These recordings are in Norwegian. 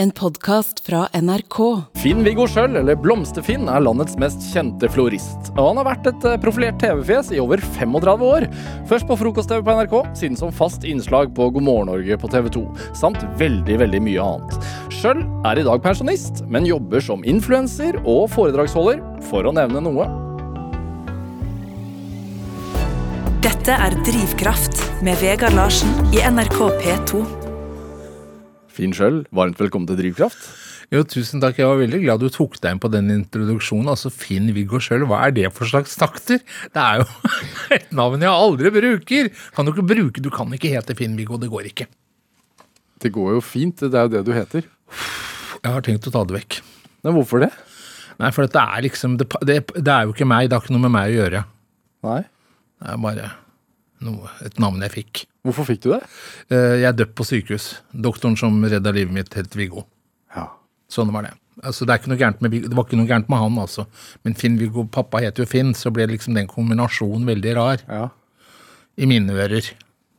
En podkast fra NRK. Finn-Viggo Schjøll, eller Blomsterfinn, er landets mest kjente florist. Og han har vært et eh, profilert TV-fjes i over 35 år. Først på frokost-TV på NRK, siden som fast innslag på God morgen Norge på TV 2. Samt veldig, veldig mye annet. Schjøll er i dag pensjonist, men jobber som influenser og foredragsholder, for å nevne noe. Dette er Drivkraft med Vegard Larsen i NRK P2. Finn sjøl, varmt velkommen til Drivkraft. Jo, tusen takk. Jeg var veldig glad du tok deg inn på den introduksjonen. Altså, Finn-Viggo sjøl, hva er det for slags takter? Det er jo et navn jeg aldri bruker. Kan du ikke bruke Du kan ikke hete Finn-Viggo, det går ikke. Det går jo fint, det er jo det du heter. Jeg har tenkt å ta det vekk. Men hvorfor det? Nei, for det er liksom det, det, det er jo ikke meg, det har ikke noe med meg å gjøre. Nei. Det er bare noe, et navn jeg fikk. Hvorfor fikk du det? Eh, Jeg er døpt på sykehus. Doktoren som redda livet mitt, het Viggo. Ja. Sånn var det. Altså, det, er med, det var ikke noe gærent med han, altså. Men Finn-Viggo, pappa heter jo Finn, så ble liksom den kombinasjonen veldig rar ja. i mine ører.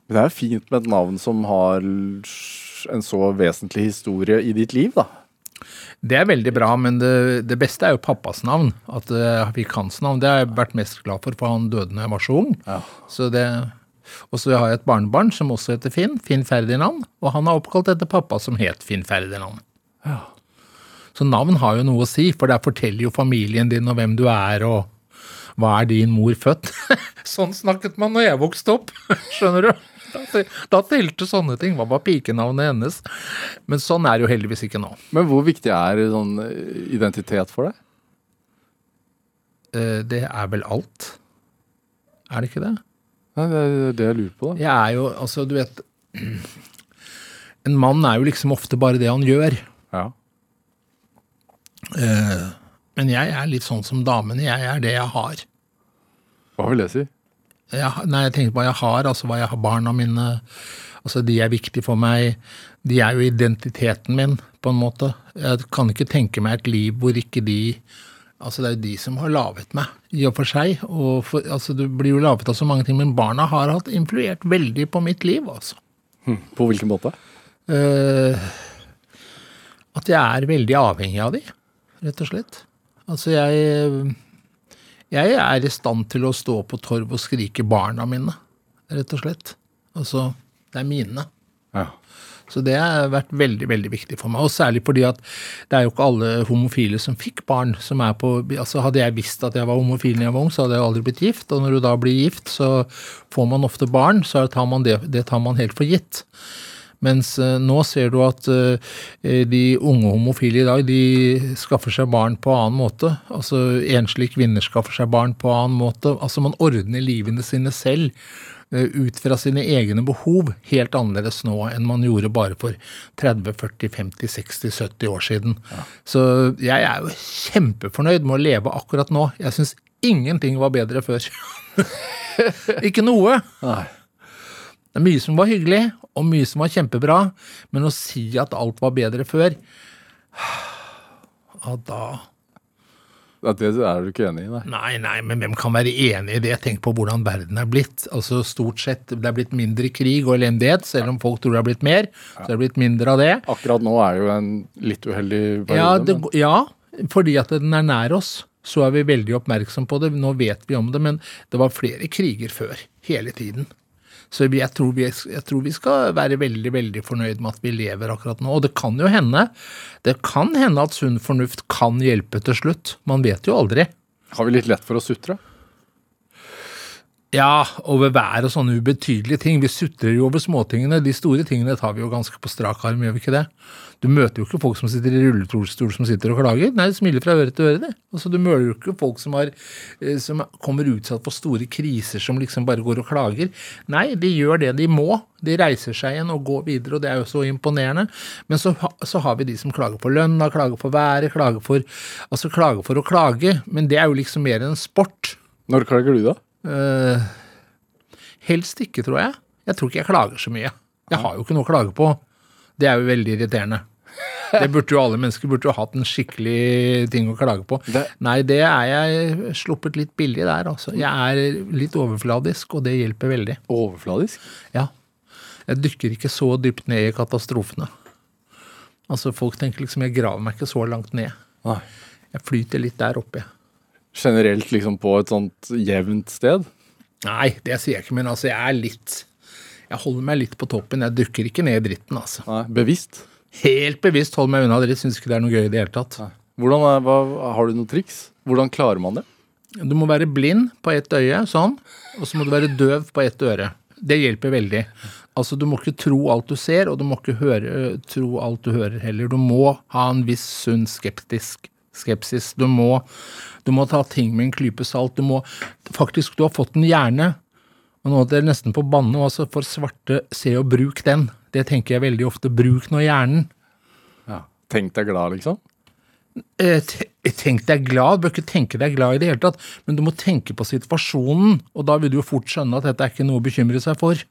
Men det er jo fint med et navn som har en så vesentlig historie i ditt liv, da. Det er veldig bra, men det, det beste er jo pappas navn. At jeg fikk hans navn. Det har jeg vært mest glad for, for han døde da jeg var så ung. Ja. Så det, og så har jeg et barnebarn som også heter Finn, Finn Ferdinand. Og han er oppkalt etter pappa som het Finn Ferdinand. Ja. Så navn har jo noe å si, for der forteller jo familien din og hvem du er, og hva er din mor født? sånn snakket man når jeg vokste opp, skjønner du? Da, da telte sånne ting. Hva var pikenavnet hennes? Men sånn er det jo heldigvis ikke nå. Men hvor viktig er sånn identitet for deg? Eh, Det er vel alt? Er det ikke det? Nei, det er det jeg lurer på, da. Jeg er jo, altså, du vet En mann er jo liksom ofte bare det han gjør. Ja. Eh, Men jeg er litt sånn som damene. Jeg er det jeg har. Hva vil det si? Jeg, nei, jeg tenker på hva jeg har, altså hva jeg har barna mine. Altså, de er viktige for meg. De er jo identiteten min, på en måte. Jeg kan ikke tenke meg et liv hvor ikke de Altså, det er jo de som har laget meg, i og for seg. Og for, altså, du blir jo laget av så mange ting, men barna har hatt influert veldig på mitt liv, altså. Hm. På hvilken måte? Eh, at jeg er veldig avhengig av de, rett og slett. Altså, jeg Jeg er i stand til å stå på torv og skrike barna mine, rett og slett. Altså, det er mine. Ja. Så det har vært veldig veldig viktig for meg. Og særlig fordi at det er jo ikke alle homofile som fikk barn. som er på, altså Hadde jeg visst at jeg var homofil da jeg var ung, så hadde jeg aldri blitt gift. Og når du da blir gift, så får man ofte barn. Så tar man det, det tar man helt for gitt. Mens eh, nå ser du at eh, de unge homofile i dag de skaffer seg barn på annen måte. Altså Enslige kvinner skaffer seg barn på annen måte. Altså Man ordner livene sine selv eh, ut fra sine egne behov helt annerledes nå enn man gjorde bare for 30, 40, 50, 60, 70 år siden. Så jeg er jo kjempefornøyd med å leve akkurat nå. Jeg syns ingenting var bedre før. Ikke noe. Nei. Det er mye som var hyggelig, og mye som var kjempebra, men å si at alt var bedre før ja, da Ja, Det er du ikke enig i, nei. Nei, nei, men hvem kan være enig i det? Tenk på hvordan verden er blitt. Altså Stort sett, Det er blitt mindre krig og elendighet, selv om folk tror det er blitt mer. Så er det blitt mindre av det. Akkurat nå er det jo en litt uheldig periode. Ja, det, men- ja, fordi at den er nær oss, så er vi veldig oppmerksom på det. Nå vet vi om det, men det var flere kriger før. Hele tiden. Så jeg tror, vi, jeg tror vi skal være veldig veldig fornøyd med at vi lever akkurat nå. Og det kan jo hende det kan hende at sunn fornuft kan hjelpe til slutt. Man vet jo aldri. Har vi litt lett for å sutre? Ja, over vær og sånne ubetydelige ting. Vi sutrer jo over småtingene. De store tingene tar vi jo ganske på strak arm, gjør vi ikke det? Du møter jo ikke folk som sitter i rullestol som sitter og klager. Nei, de smiler fra øre til øre, det. Altså, du møter jo ikke folk som, har, eh, som kommer utsatt for store kriser som liksom bare går og klager. Nei, de gjør det de må. De reiser seg igjen og går videre, og det er jo så imponerende. Men så, så har vi de som klager på lønna, klager på været, klager for, altså klager for å klage. Men det er jo liksom mer en sport. Når klager du, da? Eh, helst ikke, tror jeg. Jeg tror ikke jeg klager så mye. Jeg har jo ikke noe å klage på. Det er jo veldig irriterende. Det burde jo alle mennesker burde jo hatt en skikkelig ting å klage på. Det- Nei, det er jeg sluppet litt billig der, altså. Jeg er litt overfladisk, og det hjelper veldig. Overfladisk? Ja. Jeg dykker ikke så dypt ned i katastrofene. Altså Folk tenker liksom jeg graver meg ikke så langt ned. Nei. Jeg flyter litt der oppe. Generelt liksom på et sånt jevnt sted? Nei, det sier jeg ikke, men altså jeg er litt Jeg holder meg litt på toppen. Jeg dukker ikke ned i dritten, altså. Nei, Bevisst? Helt bevisst holder meg unna dritt. Syns ikke det er noe gøy i det hele tatt. Nei. Hvordan er, hva, har du noen triks? Hvordan klarer man det? Du må være blind på ett øye, sånn, og så må du være døv på ett øre. Det hjelper veldig. Altså, Du må ikke tro alt du ser, og du må ikke høre, tro alt du hører heller. Du må ha en viss sunn skeptisk skepsis. Du må, du må ta ting med en klype salt. Du må Faktisk, du har fått en hjerne. Og nå er det nesten på banne, altså for svarte, se og bruk den. Det tenker jeg veldig ofte. Bruk nå hjernen. Ja. Tenk deg glad, liksom? Eh, Tenk deg glad, du bør ikke tenke deg glad i det hele tatt, men du må tenke på situasjonen, og da vil du jo fort skjønne at dette er ikke noe å bekymre seg for.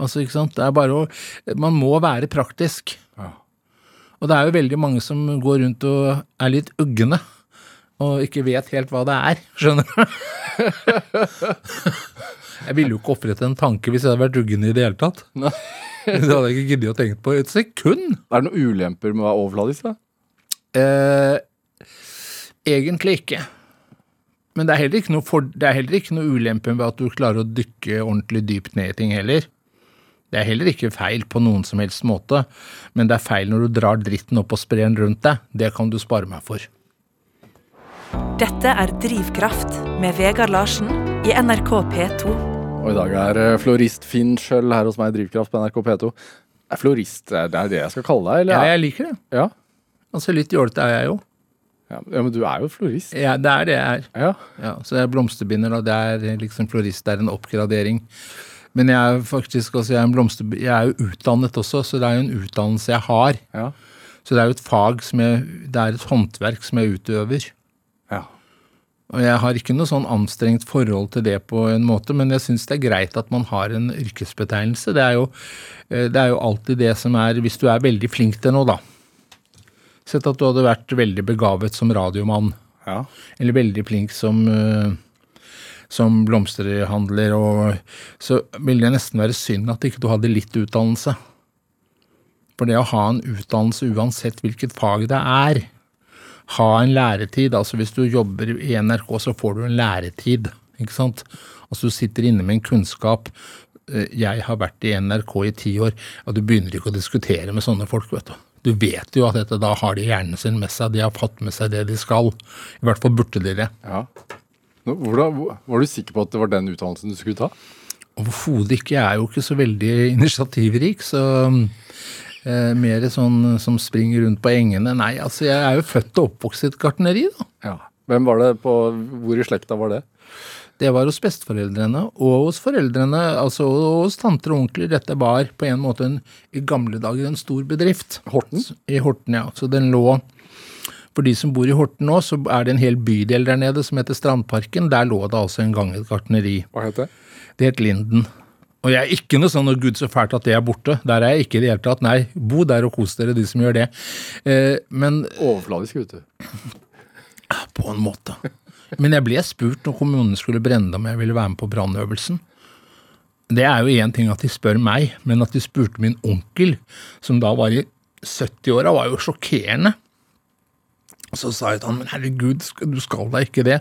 Altså, ikke sant? Det er bare å Man må være praktisk. Ja. Og det er jo veldig mange som går rundt og er litt uggende, og ikke vet helt hva det er. Skjønner du? Jeg ville jo ikke ofret en tanke hvis jeg hadde vært uggen i det hele tatt. Nei. Det hadde jeg ikke giddet å tenke på et sekund. Er det noen ulemper med å være overfladisk? da? Eh, egentlig ikke. Men det er, heller ikke noe for, er ulempe med at du klarer å dykke ordentlig dypt ned i ting heller. Det er heller ikke feil på noen som helst måte, men det er feil når du drar dritten opp og sprer den rundt deg. Det kan du spare meg for. Dette er Drivkraft med Vegard Larsen i NRK P2. Og i dag er eh, florist Finn Schjøll her hos meg i Drivkraft på NRK P2. Er florist det er det jeg skal kalle deg, Ja, jeg liker det. Ja. Altså Litt jålete er jeg jo. ja. ja, men du er jo florist. Ja, det er det jeg er. Ja. Ja, så jeg er blomsterbinder, og det er liksom florist. Det er en oppgradering. Men jeg er faktisk også, jeg er, en blomster, jeg er jo utdannet også, så det er jo en utdannelse jeg har. Ja. Så det er jo et fag som jeg Det er et håndverk som jeg utøver. ja. Og jeg har ikke noe sånn anstrengt forhold til det på en måte, men jeg syns det er greit at man har en yrkesbetegnelse. Det er, jo, eh, det er jo alltid det som er Hvis du er veldig flink til noe, da. Sett at du hadde vært veldig begavet som radiomann. ja. Eller veldig flink som, eh, som blomsterhandler, og så ville det nesten være synd at ikke du hadde litt utdannelse. For det å ha en utdannelse uansett hvilket fag det er, ha en læretid, altså hvis du jobber i NRK, så får du en læretid, ikke sant? Altså du sitter inne med en kunnskap. Eh, Jeg har vært i NRK i ti år, og du begynner ikke å diskutere med sånne folk, vet du. Du vet jo at dette, da har de hjernen sin med seg, de har fått med seg det de skal. I hvert fall burde de det. ja. Hvordan, var du sikker på at det var den utdannelsen du skulle ta? Overhodet ikke. Jeg er jo ikke så veldig initiativrik, så eh, mer sånn som springer rundt på engene. Nei, altså jeg er jo født og oppvokst i et gartneri, da. Ja. Hvem var det på Hvor i slekta var det? Det var hos besteforeldrene og hos foreldrene, altså og hos tanter og onkler. Dette var på en måte en, i gamle dager en stor bedrift. Horten? I Horten, ja. Så den lå For de som bor i Horten nå, så er det en hel bydel der nede som heter Strandparken. Der lå det altså en gang et gartneri. Hva het det? Det het Linden. Og jeg er ikke noe sånn 'å gud, så fælt at det er borte'. Der er jeg ikke i det hele tatt. Nei, bo der og kos dere, de som gjør det. Eh, men Overfladisk, vet du. på en måte. Men jeg ble spurt når kommunen skulle brenne om jeg ville være med på brannøvelsen. Det er jo én ting at de spør meg, men at de spurte min onkel, som da var i 70-åra, var jo sjokkerende. Så sa jeg til han, men herregud, du skal da ikke det.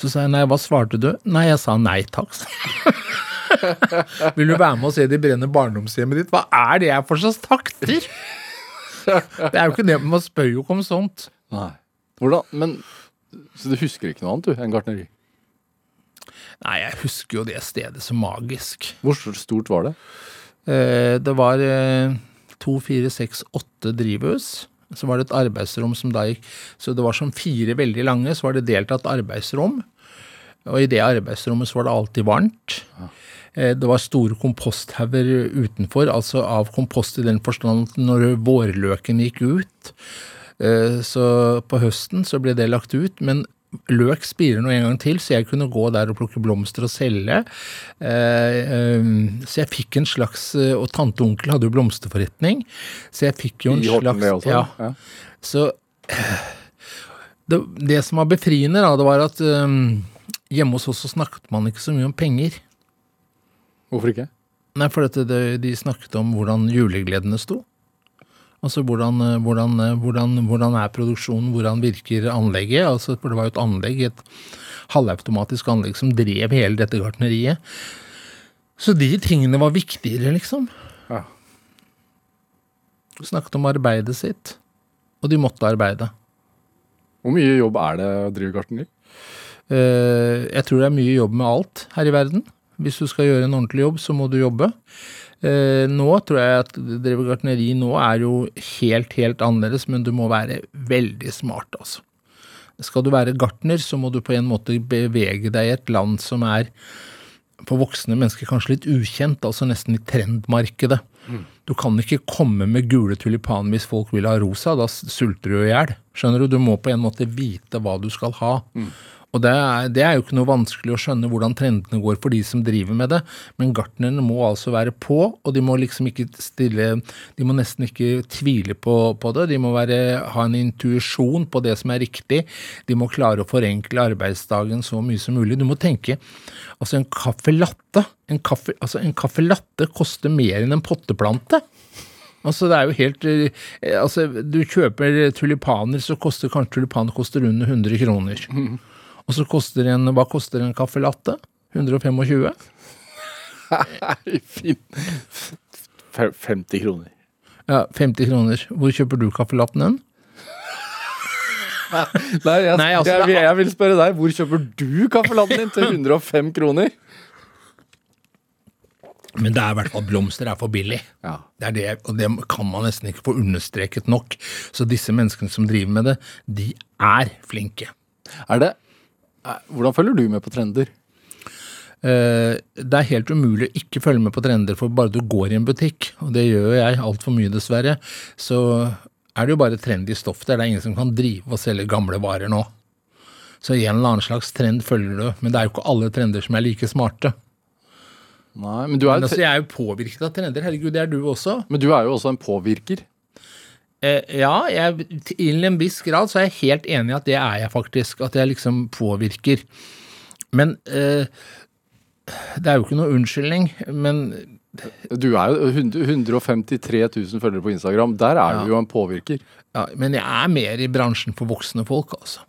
Så sa jeg nei, hva svarte du? Nei, jeg sa nei takk. Vil du være med og se de brenner barndomshjemmet ditt? Hva er det jeg for slags takter? Det er jo ikke det, man spør jo ikke om sånt. Nei. Hvordan, men Så du husker ikke noe annet, du, enn gartneri? Nei, jeg husker jo det stedet som magisk. Hvor stort var det? Eh, det var eh, to, fire, seks, åtte drivhus. Så var det et arbeidsrom som da gikk Så det var som fire veldig lange, så var det delt av et arbeidsrom. Og i det arbeidsrommet så var det alltid varmt. Ja. Det var store komposthauger utenfor, altså av kompost i den forstand at når vårløken gikk ut, eh, så på høsten så ble det lagt ut, men løk spirer nå en gang til, så jeg kunne gå der og plukke blomster og selge. Eh, eh, Så jeg fikk en slags eh, Og tante og onkel hadde jo blomsterforretning, så jeg fikk jo en slags? Ja, så det, det som var befriende, da, det var at um, hjemme hos oss så snakket man ikke så mye om penger. Hvorfor ikke? Nei, for de snakket om hvordan julegledene sto. Altså hvordan, eh, hvordan, eh, hvordan, hvordan er produksjonen, hvordan virker anlegget? Altså, for det var jo et anlegg, et halvautomatisk anlegg som drev hele dette gartneriet. Så de tingene var viktigere, liksom. Ja. Snakket om arbeidet sitt. Og de måtte arbeide. Hvor mye jobb er det å drive gartneri? Eh, Jeg tror det er mye jobb med alt her i verden. Hvis du skal gjøre en ordentlig jobb, så må du jobbe. Eh, Nå tror jeg at drive gartneri nå er jo helt, helt annerledes, men du må være veldig smart, altså. Skal du være gartner, så må du på en måte bevege deg i et land som er for voksne mennesker kanskje litt ukjent, altså nesten i trendmarkedet. Du kan ikke komme med gule tulipaner hvis folk vil ha rosa, da sulter du i hjel. Skjønner du? Du må på en måte vite hva du skal ha. Og det er, det er jo ikke noe vanskelig å skjønne hvordan trendene går for de som driver med det, men gartnerne må altså være på, og de må liksom ikke stille De må nesten ikke tvile på, på det. De må være, ha en intuisjon på det som er riktig. De må klare å forenkle arbeidsdagen så mye som mulig. Du må tenke Altså, en caffè latte en kaffe, altså en kaffe latte koster mer enn en potteplante. Altså, det er jo helt eh, Altså, du kjøper tulipaner, så koster kanskje tulipaner koster under 100 kroner. Og så koster en Hva koster en caffè latte? 125? Nei, fin. 50 kroner. Ja, 50 kroner. Hvor kjøper du caffè latten hen? Nei, jeg, Nei, altså, jeg, jeg vil spørre deg, hvor kjøper du kaffelatten din til 105 kroner? Men det er i hvert fall blomster er for billig. Ja. Det er det, og det kan man nesten ikke få understreket nok. Så disse menneskene som driver med det, de er flinke. Er det Hvordan følger du med på trender? Eh, Det er helt umulig å ikke følge med på trender, for bare du går i en butikk, og det gjør jeg altfor mye dessverre, så er det jo bare trendy stoff der. Det er ingen som kan drive og selge gamle varer nå. Så en eller annen slags trend følger du, men det er jo ikke alle trender som er like smarte. Nei, men du er, Men altså, jeg er jo påvirket av trender, herregud, det er du også. men du er jo også en påvirker. Eh, ja, jeg, til en viss grad så er jeg helt enig i at det er jeg faktisk. At jeg liksom påvirker. Men eh, det er jo ikke noe unnskyldning. Men Du er jo 153 000 følgere på Instagram. Der er du jo en påvirker. Ja, men jeg er mer i bransjen for voksne folk, altså.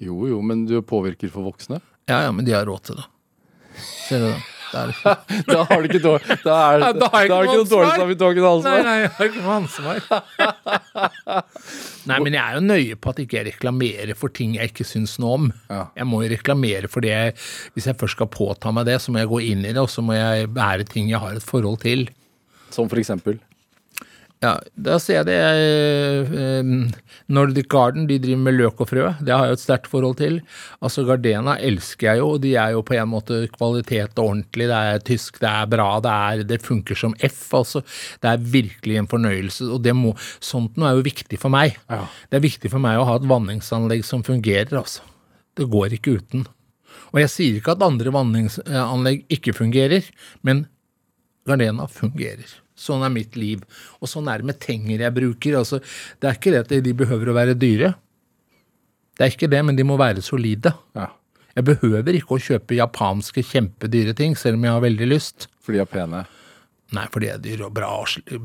Jo, jo, men du påvirker for voksne. Ja, ja, men de har råd til det. Ser du det? Da har du ikke dårlig Da er, da har jeg da ikke ikke noe dårlig samvittighet Nei, ansvar. nei, jeg har ikke noe ansvar. Nei, men jeg er jo nøye på at ikke jeg reklamerer for ting jeg ikke syns noe om. Ja. Jeg må jo reklamere for det jeg Hvis jeg først skal påta meg det, så må jeg gå inn i det, og så må jeg være ting jeg har et forhold til. Som for eksempel. Ja, da ser jeg det eh, Nordic Garden, de driver med løk og frø. Det har jeg et sterkt forhold til. Altså Gardena elsker jeg jo, og de er jo på en måte kvalitet og ordentlig. Det er tysk, det er bra, det, er, det funker som F. altså. Det er virkelig en fornøyelse, og det må, sånt noe er jo viktig for meg. Ja. Det er viktig for meg å ha et vanningsanlegg som fungerer, altså. Det går ikke uten. Og jeg sier ikke at andre vanningsanlegg ikke fungerer, men Gardena fungerer. Sånn er mitt liv. Og sånn er det med tenger jeg bruker. Altså, det er ikke det at de behøver å være dyre. Det er ikke det, men de må være solide. Ja. Jeg behøver ikke å kjøpe japanske kjempedyre ting, selv om jeg har veldig lyst. For de er pene. Nei, for de er dyre og bra,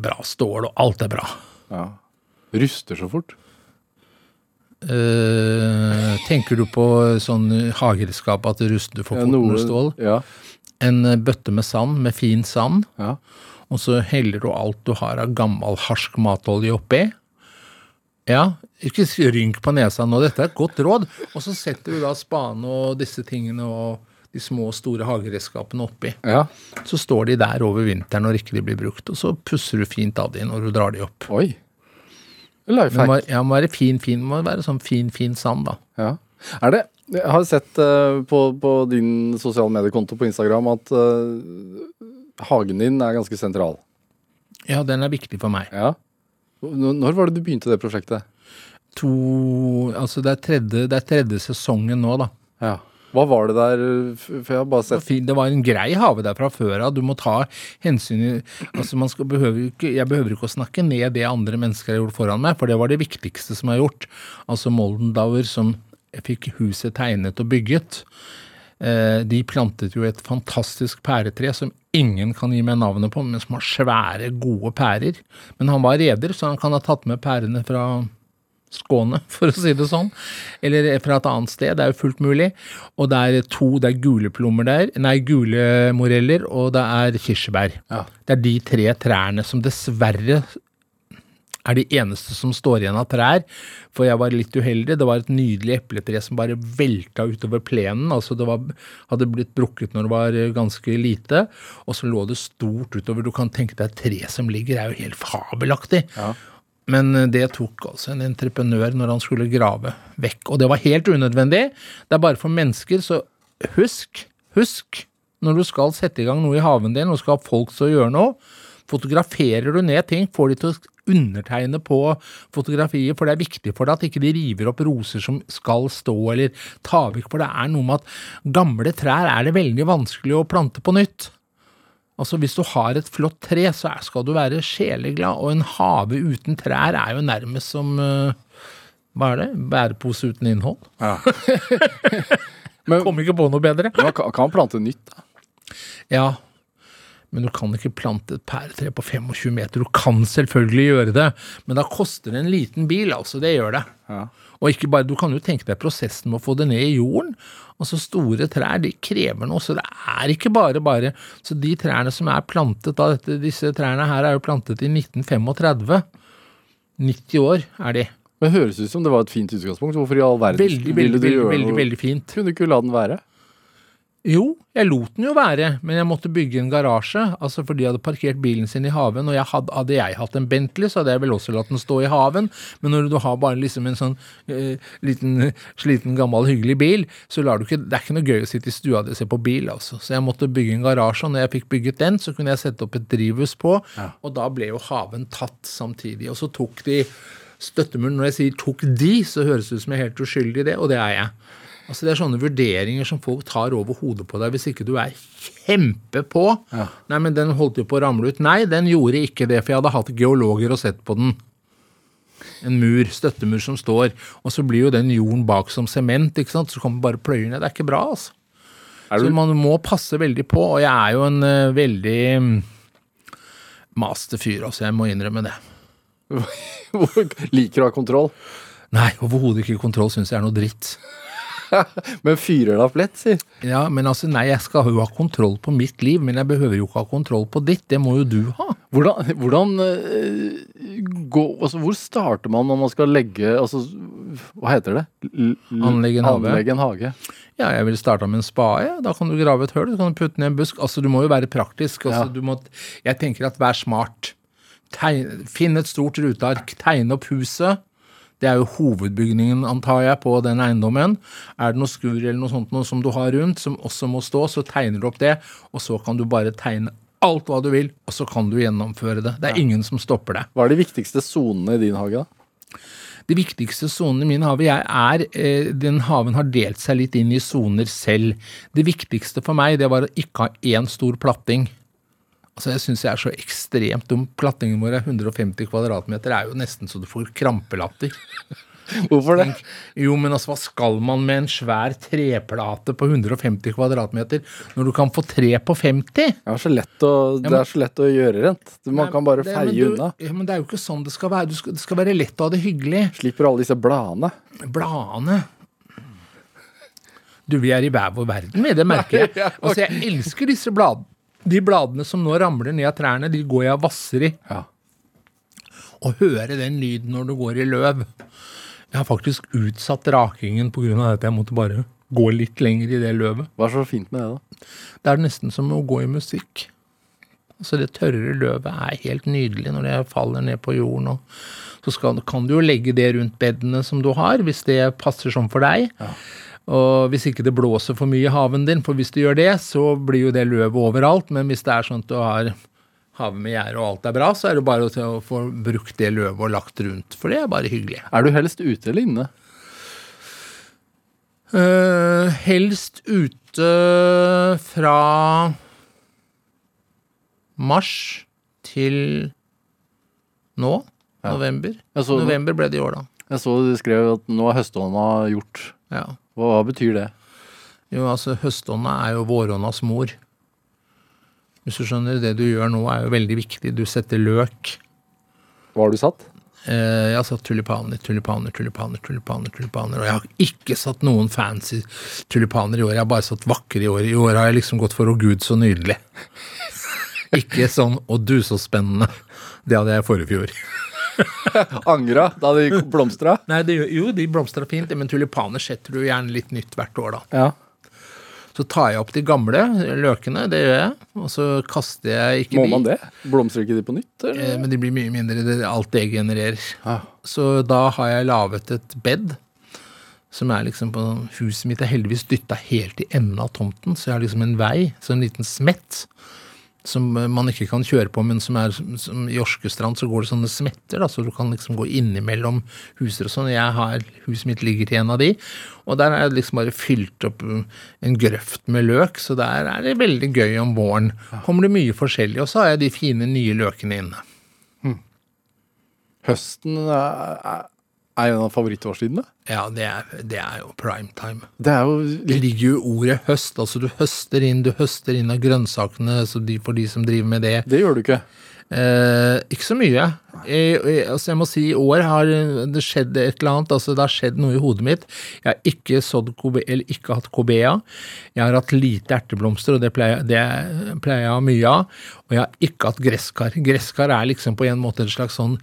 bra stål, og alt er bra. Ja. Ruster så fort. Uh, tenker du på sånn hageredskap at det ruster for Ja, fort noe- med stål? Ja. En bøtte med sand, med fin sand, ja. Og så heller du alt du har av gammel harsk matolje oppi. Ja, ikke rynk på nesa nå, dette er et godt råd. Og så setter du da spane og disse tingene og de små og store hageredskapene oppi. ja. Så står de der over vinteren når ikke de blir brukt, og så pusser du fint av de når du drar de opp. Oi. Life hack. må, ja, må være fin, fin, må være sånn fin, fin sand, da. Ja. Er det Jeg har sett uh, på, på din sosiale mediekonto på Instagram at eh, hagen din er ganske sentral. Ja, den er viktig for meg. Ja. Når var det du begynte det prosjektet? To Altså, det er tredje, det er tredje sesongen nå, da. Ja. Hva var det der Det var en grei hage der fra før av. Du må ta hensyn i altså man skal, behøver ikke, Jeg behøver ikke å snakke ned det andre mennesker har gjort foran meg, for det var det viktigste som er gjort. Altså Moldendauer som fikk huset tegnet og bygget. Eh, De plantet jo et fantastisk pæretre som ingen kan gi meg navnet på, men som har svære, gode pærer. Men han var reder, så han kan ha tatt med pærene fra Skåne, for å si det sånn. Eller fra et annet sted. Det er jo fullt mulig. Og det er to, det er gule plommer der, nei, gule moreller, og det er kirsebær. Ja. Det er de tre trærne som dessverre er de eneste som står igjen av trær. For jeg var litt uheldig. Det var et nydelig epletre som bare velta utover plenen. Altså det var, hadde blitt brukket når det var eh, ganske lite. Og så lå det stort utover. Du kan tenke deg tre som ligger, er jo helt fabelaktig. Men eh, det tok altså en entreprenør når han skulle grave vekk. Og det var helt unødvendig. Det er bare for mennesker, så husk, husk, når du skal sette i gang noe i haven din, og skal ha folk til å gjøre noe, fotograferer du ned ting, får de til å undertegne på fotografiet, for det er viktig for deg at ikke de river opp roser som skal stå, eller ta vekk, for det er noe med at gamle trær er det veldig vanskelig å plante på nytt. Altså Hvis du har et flott tre, så skal du være sjeleglad, og en hage uten trær er jo nærmest som eh, Hva er det? Bærepose uten innhold? Ja. Men Kom ikke på noe bedre. man kan, kan plante nytt, da. Ja, men du kan ikke plante et pæretre på 25 meter. Du kan selvfølgelig gjøre det, men da koster det en liten bil, altså. Det gjør det. Ja. Og ikke bare, du kan jo tenke deg prosessen med å få det ned i jorden. Altså Store trær de krever noe, så det er ikke bare bare. Så de trærne som er plantet da, dette, disse trærne her er jo plantet i 1935. 90 år er de. Men høres ut som det var et fint utgangspunkt. Hvorfor i all verden Veldig, ville veldig, du veldig, gjøre veldig, noe? veldig fint. Kunne du ikke la den være? Jo, jeg lot den jo være, men jeg måtte bygge en garasje. Altså fordi jeg hadde parkert bilen sin i haven, og jeg hadde, hadde jeg hatt en Bentley, så hadde jeg vel også latt den stå i haven. Men når du har bare liksom en sånn eh, liten, sliten, gammel, hyggelig bil, så lar du ikke Det er ikke noe gøy å sitte i stua di og se på bil, altså. Så jeg måtte bygge en garasje, og når jeg fikk bygget den, så kunne jeg sette opp et drivhus på, og da ble jo haven tatt samtidig. Og så tok de støttemuren Når jeg sier 'tok de', så høres det ut som jeg er helt uskyldig i det, og det er jeg. Altså Det er sånne vurderinger som folk tar over hodet på deg hvis ikke du er kjempe på. Ja. Nei, men den holdt jo på å ramle ut. Nei, den gjorde ikke det, for jeg hadde hatt geologer og sett på den. En mur, støttemur som står, og så blir jo den jorden bak som sement, ikke sant. Så kommer bare pløyer ned. Det er ikke bra, altså. Så man må passe veldig på, og jeg er jo en uh, veldig mm, master fyr, altså. Jeg må innrømme det. liker å ha kontroll? Nei, overhodet ikke kontroll syns jeg er noe dritt. Men fyrer det opp lett, si. Ja, men altså, nei, jeg skal jo ha kontroll på mitt liv, men jeg behøver jo ikke ha kontroll på ditt. Det må jo du ha. Hvordan, hvordan eh, gå, altså, Hvor starter man når man skal legge altså, Hva heter det? L Anlegge en hage. Anlegge en hage. Ja, jeg ville starta med en spade. Da kan du grave et hull, så kan du putte ned en busk. Altså, du må jo være praktisk. Altså, Ja. du må, jeg tenker at vær smart. Tegne, finn et stort ruteark, tegne opp huset. Det er jo hovedbygningen, antar jeg, på den eiendommen. Er det noe skur eller noe sånt noe som du har rundt, som også må stå, så tegner du opp det, og så kan du bare tegne alt hva du vil, og så kan du gjennomføre det. Det er ingen som stopper deg. Hva er de viktigste sonene i din hage, da? De viktigste sonene i min hage er, eh, Den haven har delt seg litt inn i soner selv. Det viktigste for meg det var å ikke ha én stor platting. Altså Jeg syns jeg er så ekstremt dum. Plattingen vår er 150 kvadratmeter. Det er jo nesten så du får krampelatter. Hvorfor det? Jo, men altså, hva skal man med en svær treplate på 150 kvadratmeter når du kan få tre på 50? Det er så lett å, det er så lett å gjøre rent. Man kan bare Det- feie du- unna. Ja, men det er jo ikke sånn det skal være. Du skal, det skal være lett å ha det hyggelig. Slipper alle disse bladene. Bladene Du, vi er i hver vår verden, vi. Det merker jeg. Altså, jeg elsker disse bladene. De bladene som nå ramler ned av trærne, de går jeg og vasser i. Ja. Å høre den lyden når du går i løv. Jeg har faktisk utsatt rakingen pga. at jeg måtte bare gå litt lenger i det løvet. Hva er så fint med det, da? Det er nesten som å gå i musikk. Altså Det tørre løvet er helt nydelig når det faller ned på jorden. Og så skal, kan du jo legge det rundt bedene som du har, hvis det passer sånn for deg. Og hvis ikke det blåser for mye i haven din, for hvis det gjør det, så blir jo det løvet overalt. Men hvis det er sånn at du har havet med gjerde og alt er bra, så er det bare å få brukt det løvet og lagt rundt. For det er bare hyggelig. Er du helst ute eller inne? Uh, helst ute fra mars til nå, november. Så- november ble det i år, da. Jeg så du skrev at nå er høstånda gjort. Ja. Hva, hva betyr det? Jo, altså høstånda er jo våråndas mor. Hvis du skjønner, det du gjør nå er jo veldig viktig. Du setter løk. Hva har du satt? Eh, jeg har satt tulipaner, tulipaner, tulipaner, tulipaner, tulipaner. Og jeg har ikke satt noen fancy tulipaner i år. Jeg har bare satt vakre i år. I år har jeg liksom gått for 'Å gud, så nydelig'. ikke sånn 'Å du, så spennende'. Det hadde jeg i forrige fjor. Angra da de blomstra? Nei, det, jo, de blomstra fint, men tulipaner setter du gjerne litt nytt hvert år, da. Ja. Så tar jeg opp de gamle løkene, det gjør jeg. Og så kaster jeg ikke Må de. man det? Blomstrer ikke de på nytt? Eller? Eh, Men de blir mye mindre det er alt det genererer. Ja. Så da har jeg laget et bed, som er liksom på Huset mitt er heldigvis dytta helt i enden av tomten, så jeg har liksom en vei, så en liten smett, som eh, man ikke kan kjøre på, men som er som I Orskestrand så går det sånne smetter, da, så du kan liksom gå innimellom huser og sånn. Jeg har, Huset mitt ligger til en av de, og der har jeg liksom bare fylt opp uh, en grøft med løk, så der er det veldig gøy om våren. Kommer det mye forskjellig, og så har jeg de fine nye løkene inne. Høsten er, er- en av favorittårstidene. Ja, det er, det er jo prime time. Det er jo Det ligger jo i ordet høst. altså Du høster inn du høster inn av grønnsakene så de, for de som driver med det. Det gjør du ikke. Eh, ikke så mye. Jeg, jeg, altså jeg må si I år har det skjedd et eller annet. altså Det har skjedd noe i hodet mitt. Jeg har ikke sådd kobe, eller ikke hatt kobea. Jeg har hatt lite erteblomster, og det pleier, det pleier jeg å ha mye av. Og jeg har ikke hatt gresskar. Gresskar er liksom på en måte en slags sånn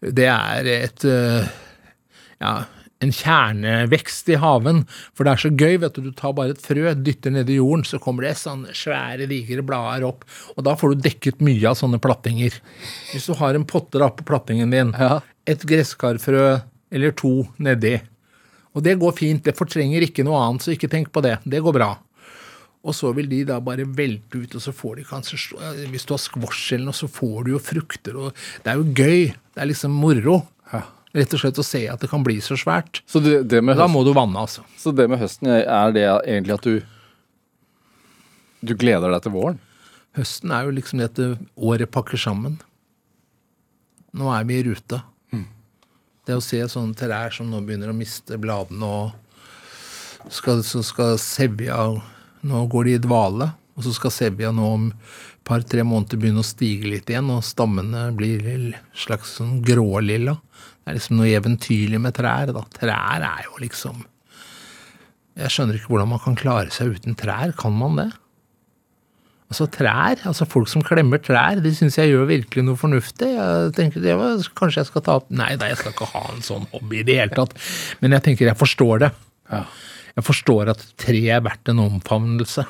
Det er et eh, ja, en kjernevekst i haven. For det er så gøy, vet du. Du tar bare et frø, dytter ned i jorden, så kommer det sånne svære, digre blader opp. Og da får du dekket mye av sånne plattinger. Hvis du har en potte da på plattingen din, Ja. et gresskarfrø eller to nedi. Og det går fint, det fortrenger ikke noe annet, så ikke tenk på det. Det går bra. Og så vil de da bare velte ut, og så får de kanskje Hvis du har squash eller noe, så får du jo frukter, og det er jo gøy. Det er liksom moro. Ja. Rett og slett å se at det kan bli så svært. Så det, det, med Da må du vanne, altså. så det med høsten er det egentlig at du Du gleder deg til våren? Høsten er jo liksom det at året pakker sammen. Nå er vi i rute. Det å se sånne trær som nå begynner å miste bladene, og skal, så skal sevja Nå går de i dvale, og så skal sevja nå om par-tre måneder begynne å stige litt igjen, og stammene blir slags sånn grålilla. Det er liksom noe eventyrlig med trær. da. Trær er jo liksom Jeg skjønner ikke hvordan man kan klare seg uten trær. Kan man det? Altså trær, altså folk som klemmer trær, de syns jeg gjør virkelig noe fornuftig. Jeg tenker, det var, Kanskje jeg skal ta opp Nei da, jeg skal ikke ha en sånn hobby i det hele tatt. Men jeg tenker jeg forstår det. Ja. Jeg forstår at tre er verdt en omfavnelse.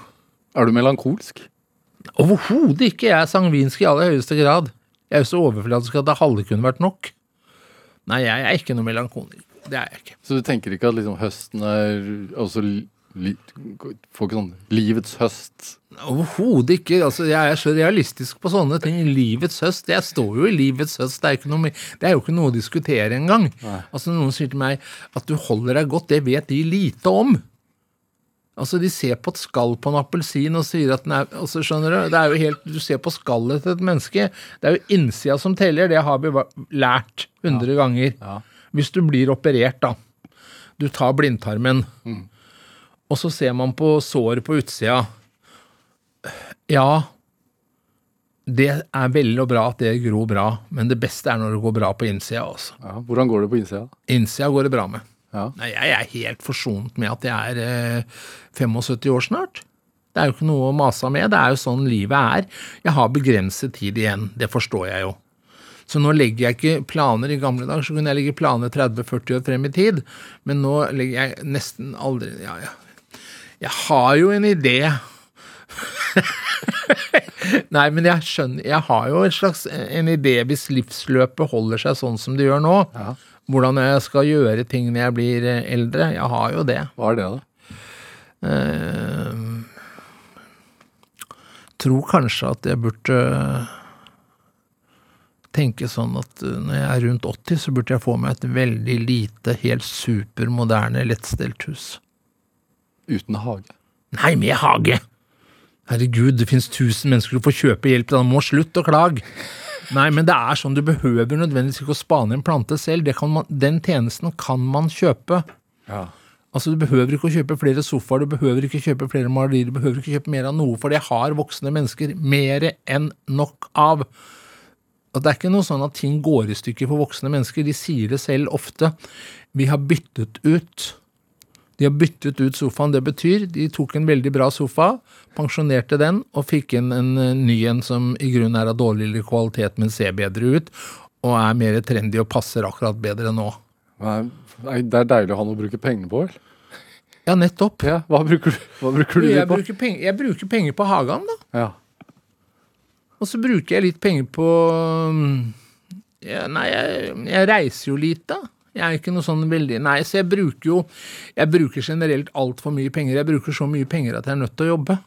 Er du melankolsk? Overhodet ikke! Jeg er sangvinsk i aller høyeste grad. Jeg er jo så overfladisk at det halve kunne vært nok. Nei, jeg er ikke noe melankoliker. Det er jeg ikke. Så du tenker ikke at liksom høsten er også li, Får ikke sånn livets høst? Overhodet ikke. altså Jeg er så realistisk på sånne ting. Livets høst. Jeg står jo i livets høst. Det er, noe, det er jo ikke noe å diskutere engang. Altså Noen sier til meg at du holder deg godt, det vet de lite om. Altså De ser på et skall på en appelsin og sier at den er altså skjønner Du det er jo helt, du ser på skallet til et menneske. Det er jo innsida som teller. Det har vi lært hundre ganger. Ja. Hvis du blir operert, da. Du tar blindtarmen, og så ser man på såret på utsida. Ja, det er veldig bra at det gror bra, men det beste er når det går bra på innsida også. Ja. Hvordan går det på innsida? Innsida går det bra med. Ja. Nei, jeg er helt forsont med at jeg er eh, 75 år snart. Det er jo ikke noe å mase med. Det er jo sånn livet er. Jeg har begrenset tid igjen. Det forstår jeg jo. Så nå legger jeg ikke planer I gamle dager så kunne jeg legge planer 30-40 år frem i tid, men nå legger jeg nesten aldri Ja, ja. Jeg har jo en idé. Nei, men jeg skjønner Jeg har jo en slags en idé hvis livsløpet holder seg sånn som det gjør nå. Ja. Hvordan jeg skal gjøre ting når jeg blir eh, eldre. Jeg har jo det. Hva er det, da? Eh, tror kanskje at jeg burde tenke sånn at eh, når jeg er rundt 80, så burde jeg få meg et veldig lite, helt supermoderne, lettstelt hus. Uten hage? Nei, med hage! Herregud, det finnes tusen mennesker som får kjøpe hjelp, da må slutt å klage. Nei, men det er sånn, du behøver nødvendigvis ikke å spane en plante selv. Det kan man, den tjenesten kan man kjøpe. Ja. Altså, Du behøver ikke å kjøpe flere sofaer, du behøver ikke kjøpe flere malerier, du behøver ikke kjøpe mer av noe, for det har voksne mennesker mer enn nok av. Og Det er ikke noe sånn at ting går i stykker for voksne mennesker. De sier det selv ofte. Vi har byttet ut de har byttet ut sofaen. Det betyr de tok en veldig bra sofa, pensjonerte den og fikk inn en eh, ny en som i grunnen er av dårligere kvalitet, men ser bedre ut, og er mer trendy og passer akkurat bedre nå. Nei, Det er deilig å ha noe å bruke penger på, vel? Ja, nettopp. Ja, Hva bruker du, hva bruker du det Jeg på? bruker, penger, jeg bruker penger på Hagan, da. Ja. Og så bruker jeg litt penger på mm, ja, Nei, jeg, jeg reiser jo litt, da. Jeg er ikke noe sånn veldig Nei, så jeg bruker jo Jeg bruker generelt altfor mye penger. Jeg bruker så mye penger at jeg er nødt til å jobbe.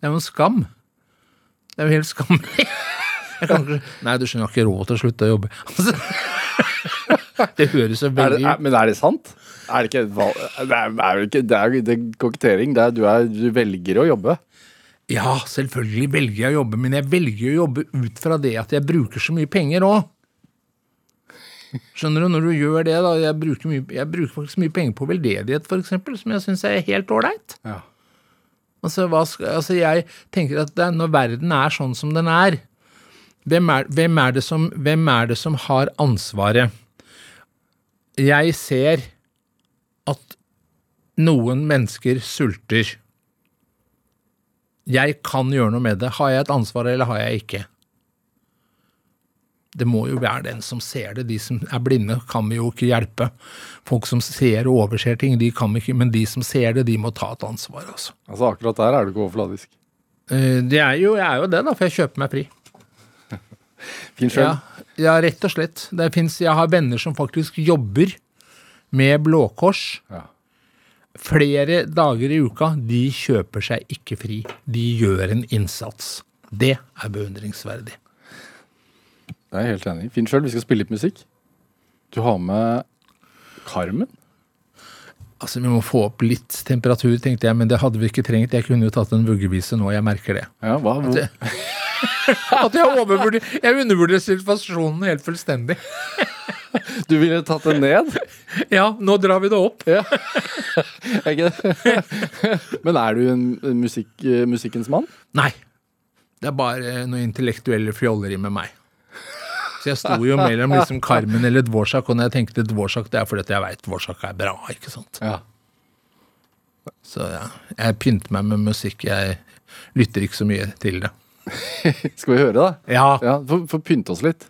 Det er jo en skam. Det er jo helt skammelig. Nei, du skjønner, jeg har ikke råd til å slutte å jobbe. Altså, det høres så Er det, veldig er, men er det sant? Er det ikke Det er, jo ikke Det er, det er kokettering. Er, du, du velger å jobbe. Ja, selvfølgelig velger jeg å jobbe, men jeg velger å jobbe ut fra det at jeg bruker så mye penger òg. Skjønner du, når du gjør det, da Jeg bruker, mye, jeg bruker faktisk mye penger på veldedighet, f.eks., som jeg syns er helt ålreit. Ja. Altså, altså, jeg tenker at det, når verden er sånn som den er, hvem er, hvem, er det som, hvem er det som har ansvaret? Jeg ser at noen mennesker sulter. Jeg kan gjøre noe med det. Har jeg et ansvar, eller har jeg ikke? Det må jo være den som ser det. De som er blinde, kan vi jo ikke hjelpe. Folk som ser og overser ting, de kan vi ikke, men de som ser det, de må ta et ansvar, altså. Altså Akkurat der er du ikke overfladisk. Eh, Det er jo, jeg er jo det, da, for jeg kjøper meg fri. Fin sjøl. Ja, ja, rett og slett. Det finnes, jeg har venner som faktisk jobber med Blå Kors Ja. flere dager i uka. De kjøper seg ikke fri. De gjør en innsats. Det er beundringsverdig. Det er jeg helt enig. Finn sjøl, vi skal spille litt musikk. Du har med Carmen. Altså, Vi må få opp litt temperatur, tenkte jeg, men det hadde vi ikke trengt. Jeg kunne jo tatt en vuggevise nå, jeg merker det. Ja, hva? Hvor, jeg, At jeg jeg undervurderer situasjonen helt fullstendig. du ville tatt den ned? Ja, nå drar vi det opp. Ja. Det? Men er du en musikk, eh, musikkens mann? Nei. Det er bare noe intellektuelle fjolleri med meg. Så jeg sto jo mellom liksom Carmen eller Dvorsak, og når jeg tenkte Dvorsak, det er fordi at jeg veit Dvorsak er bra, ikke sant. Ja. Så ja, jeg pynter meg med musikk. Jeg lytter ikke så mye til det. Skal vi høre, da? Ja, Ja, Få få pynte oss litt.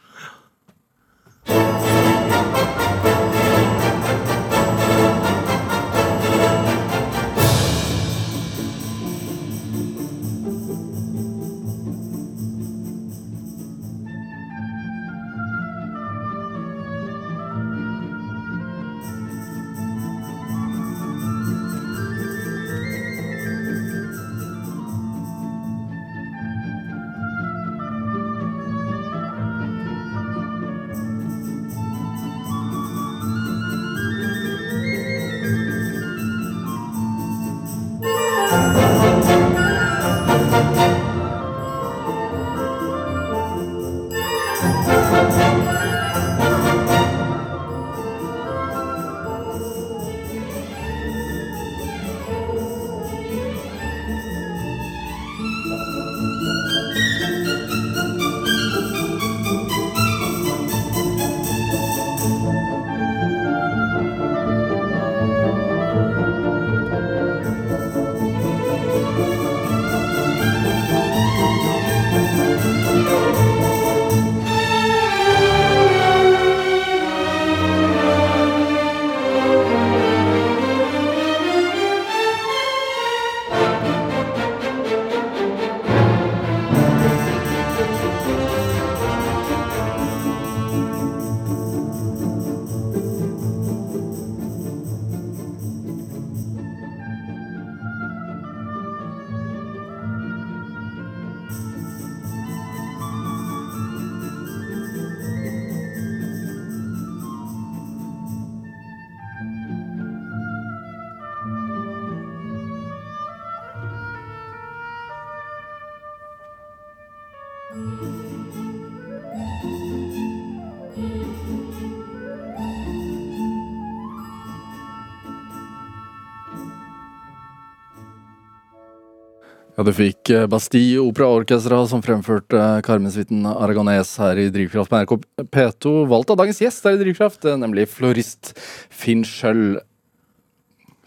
Ja, du fikk Bastille Bastille Operaorkestra som fremførte eh, Carmen-suiten Aragones her i Drivkraft på NRK P2. Valgt av dagens gjest her i Drivkraft, eh, nemlig florist Finn Schjøll.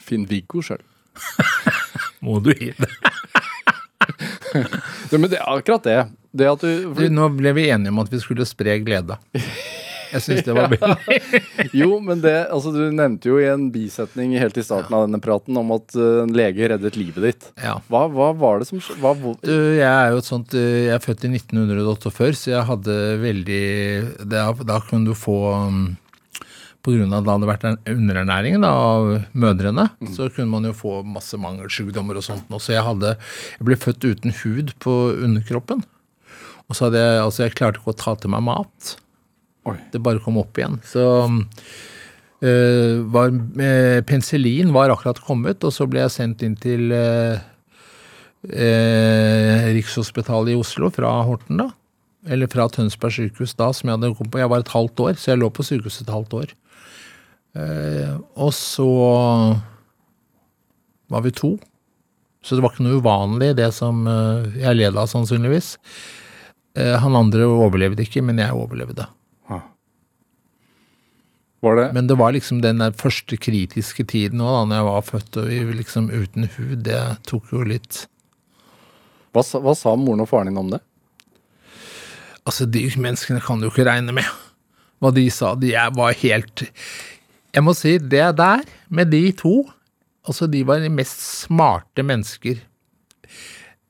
Finn-Viggo Schjøll. Må du gi det? Men det er akkurat det. Det du Du, nå ble vi enige om at vi skulle spre glede. Jeg syns det var billig. Jo, men det Altså, du nevnte jo i en bisetning helt i starten av denne praten om at eh, en lege reddet livet ditt. Ja. Hva, hva var det som skjedde? hva, Jeg er jo et sånt eh, Jeg er født i 1948, så jeg hadde veldig Da, da kunne du få um, På grunn av at det hadde vært underernæring da, av mødrene, så kunne man jo få masse mangelsykdommer og sånt. Så jeg hadde Jeg ble født uten hud på underkroppen. Og så hadde jeg Altså, jeg klarte ikke å ta til meg mat. Oi. Det bare kom opp igjen. Så øh, var, øh, Penicillin var akkurat kommet, og så ble jeg sendt inn til øh, Rikshospitalet i Oslo fra Horten, da. Eller fra Tønsberg sykehus da, som jeg hadde kommet på. Jeg var et halvt år, så jeg lå på sykehuset et halvt år. Uh, og så var vi to. Så det var ikke noe uvanlig, det som uh, jeg led av, sannsynligvis. Uh, han andre overlevde ikke, men jeg overlevde. Det Men det var liksom den der første kritiske tiden òg, da når jeg var født og vi liksom uten hud, det tok jo litt hva, hva sa moren og faren din om det? Altså, de menneskene kan du ikke regne med. Hva de sa. De var helt Jeg må si, det der, med de to Altså, de var de mest smarte mennesker.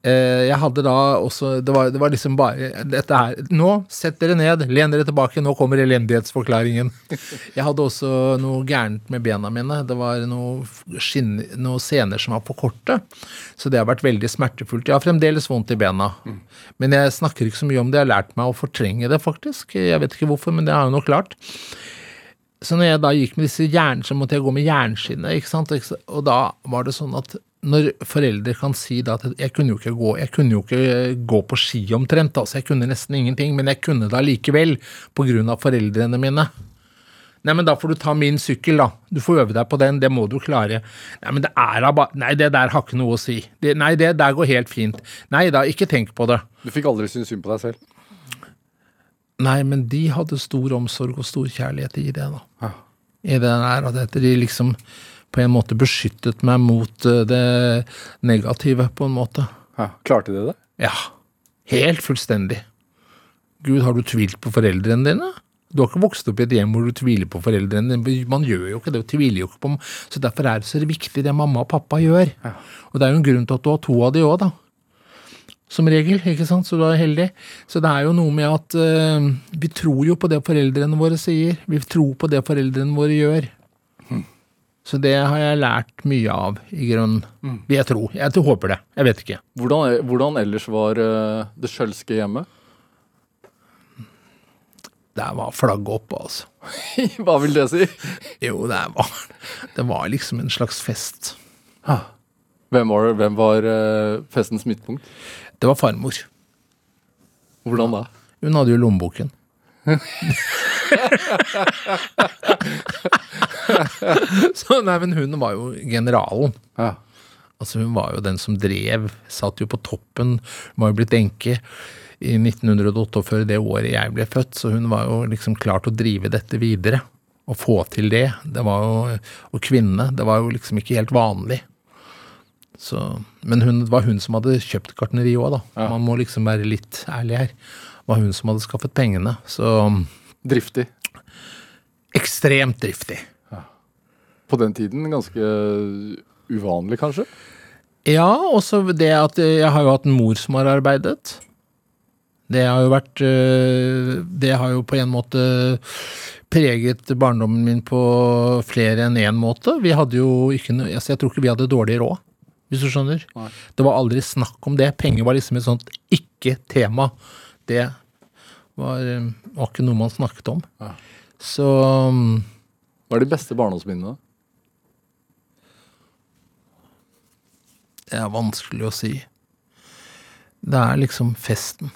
Eh, jeg hadde da også det var, det var liksom bare dette her Nå, sett dere ned, len dere tilbake, nå kommer elendighetsforklaringen. Jeg hadde også noe gærent med bena mine. Det var noe noen sener som var for korte. Så det har vært veldig smertefullt. Jeg har fremdeles vondt i bena. Men jeg snakker ikke så mye om det. Jeg har lært meg å fortrenge det, faktisk. Jeg vet ikke hvorfor, men det har jeg nå klart. Så når jeg da gikk med disse jern, så måtte jeg gå med jernskinne, ikke sant. Og da var det sånn at når foreldre kan si da at jeg kunne jo ikke gå, jeg kunne jo ikke gå på ski omtrent, altså jeg kunne nesten ingenting, men jeg kunne det allikevel av foreldrene mine. Nei, men da får du ta min sykkel, da. Du får øve deg på den, det må du klare. Nei, men det er da bare Nei, det der har ikke noe å si. Det, nei, det der går helt fint. Nei da, ikke tenk på det. Du fikk aldri synes synd på deg selv? Nei, men de hadde stor omsorg og stor kjærlighet i det, da. Ja. I det der, at de liksom på en måte beskyttet meg mot eh, det negative, på en måte. Ja. Klarte de det? Ja. Helt fullstendig. Gud, har du tvilt på foreldrene dine? Du har ikke vokst opp i et hjem hvor du tviler på foreldrene dine. Man gjør jo ikke det, og tviler jo ikke på Så derfor er det så viktig det mamma og pappa gjør. Og det er jo en grunn til at du har to av de òg, da. Som regel, ikke sant, så du er heldig. Så det er jo noe med at uh, vi tror jo på det foreldrene våre sier. Vi tror på det foreldrene våre gjør. Så det har jeg lært mye av, i grunnen. Vil jeg tro. Jeg håper det. Jeg vet ikke. Hvordan, hvordan ellers var eh, det skjølske hjemmet? Der var flagget oppe, altså. Hva vil det si? Jo, det var, det var liksom en slags fest. Hvem var, hvem var eh, festens midtpunkt? Det var farmor. Hvordan da? Hun hadde jo lommeboken. Så nei, men hun var jo generalen. Ja. Altså Hun var jo den som drev, satt jo på toppen. Hun var jo blitt enke i 1948, det året jeg ble født, så hun var jo liksom klar til å drive dette videre. Og få til det. det var jo, Og kvinne. Det var jo liksom ikke helt vanlig. Så, men hun, det var hun som hadde kjøpt gartneriet òg, da. Ja. Man må liksom være litt ærlig her. Var hun som hadde skaffet pengene. Så Driftig. ekstremt driftig. På den tiden ganske uvanlig, kanskje? Ja, også det at jeg har jo hatt en mor som har arbeidet. Det har jo vært øh, Det har jo på en måte preget barndommen min på flere enn én måte. Vi hadde jo ikke noe altså Jeg tror ikke vi hadde dårlig råd, hvis du skjønner. Nei. Det var aldri snakk om det. Penger var liksom et sånt ikke-tema. Det var, øh, var ikke noe man snakket om. Ja. Så øh, Hva er de beste barndomsminnene? Det er vanskelig å si. Det er liksom festen.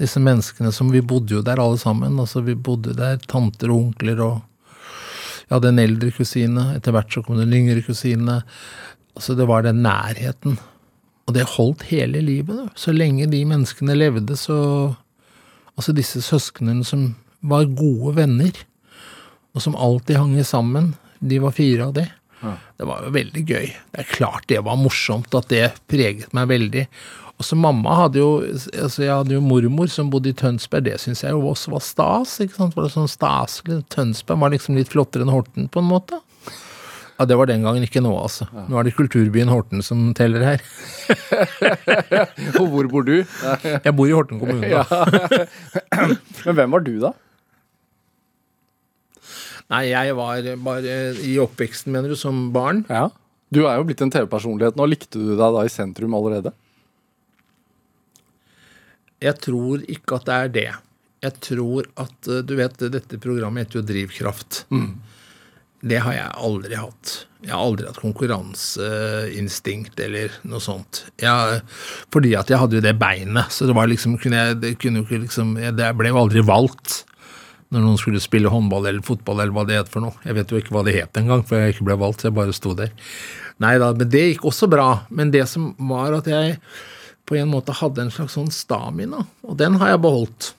Disse menneskene som Vi bodde jo der alle sammen. altså Vi bodde der, tanter og onkler og Jeg hadde en eldre kusine. Etter hvert så kom det en yngre kusine. Altså Det var den nærheten. Og det holdt hele livet. Da. Så lenge de menneskene levde, så Altså disse søsknene som var gode venner, og som alltid hang sammen. De var fire av de. Det var jo veldig gøy. Det er klart det var morsomt, at det preget meg veldig. Og så mamma hadde jo altså Jeg hadde jo mormor som bodde i Tønsberg, det syns jeg jo også var stas. ikke sant? Var det sånn staselig? Tønsberg var liksom litt flottere enn Horten, på en måte. Ja, Det var den gangen, ikke nå, altså. Nå er det kulturbyen Horten som teller her. Og hvor bor du? Jeg bor i Horten kommune, da. Men hvem var du, da? Nei, jeg var bare i oppveksten, mener du, som barn. Ja. Du er jo blitt en TV-personlighet nå. Likte du deg da i sentrum allerede? Jeg tror ikke at det er det. Jeg tror at eh, Du vet, dette programmet heter jo Drivkraft. Det har jeg aldri hatt. Jeg har aldri hatt konkurranseinstinkt eller noe sånt. Jeg, fordi at jeg hadde jo det beinet, så det var liksom kunne jeg, det kunne jo liksom jeg, ble jo aldri valgt når noen skulle spille håndball eller fotball eller hva det het for noe. Jeg vet jo ikke hva det het engang, for jeg ikke ble valgt, så jeg bare sto der. Nei da, men det gikk også bra. Men det som var at jeg på en måte hadde en slags sånn stamina, og den har jeg beholdt.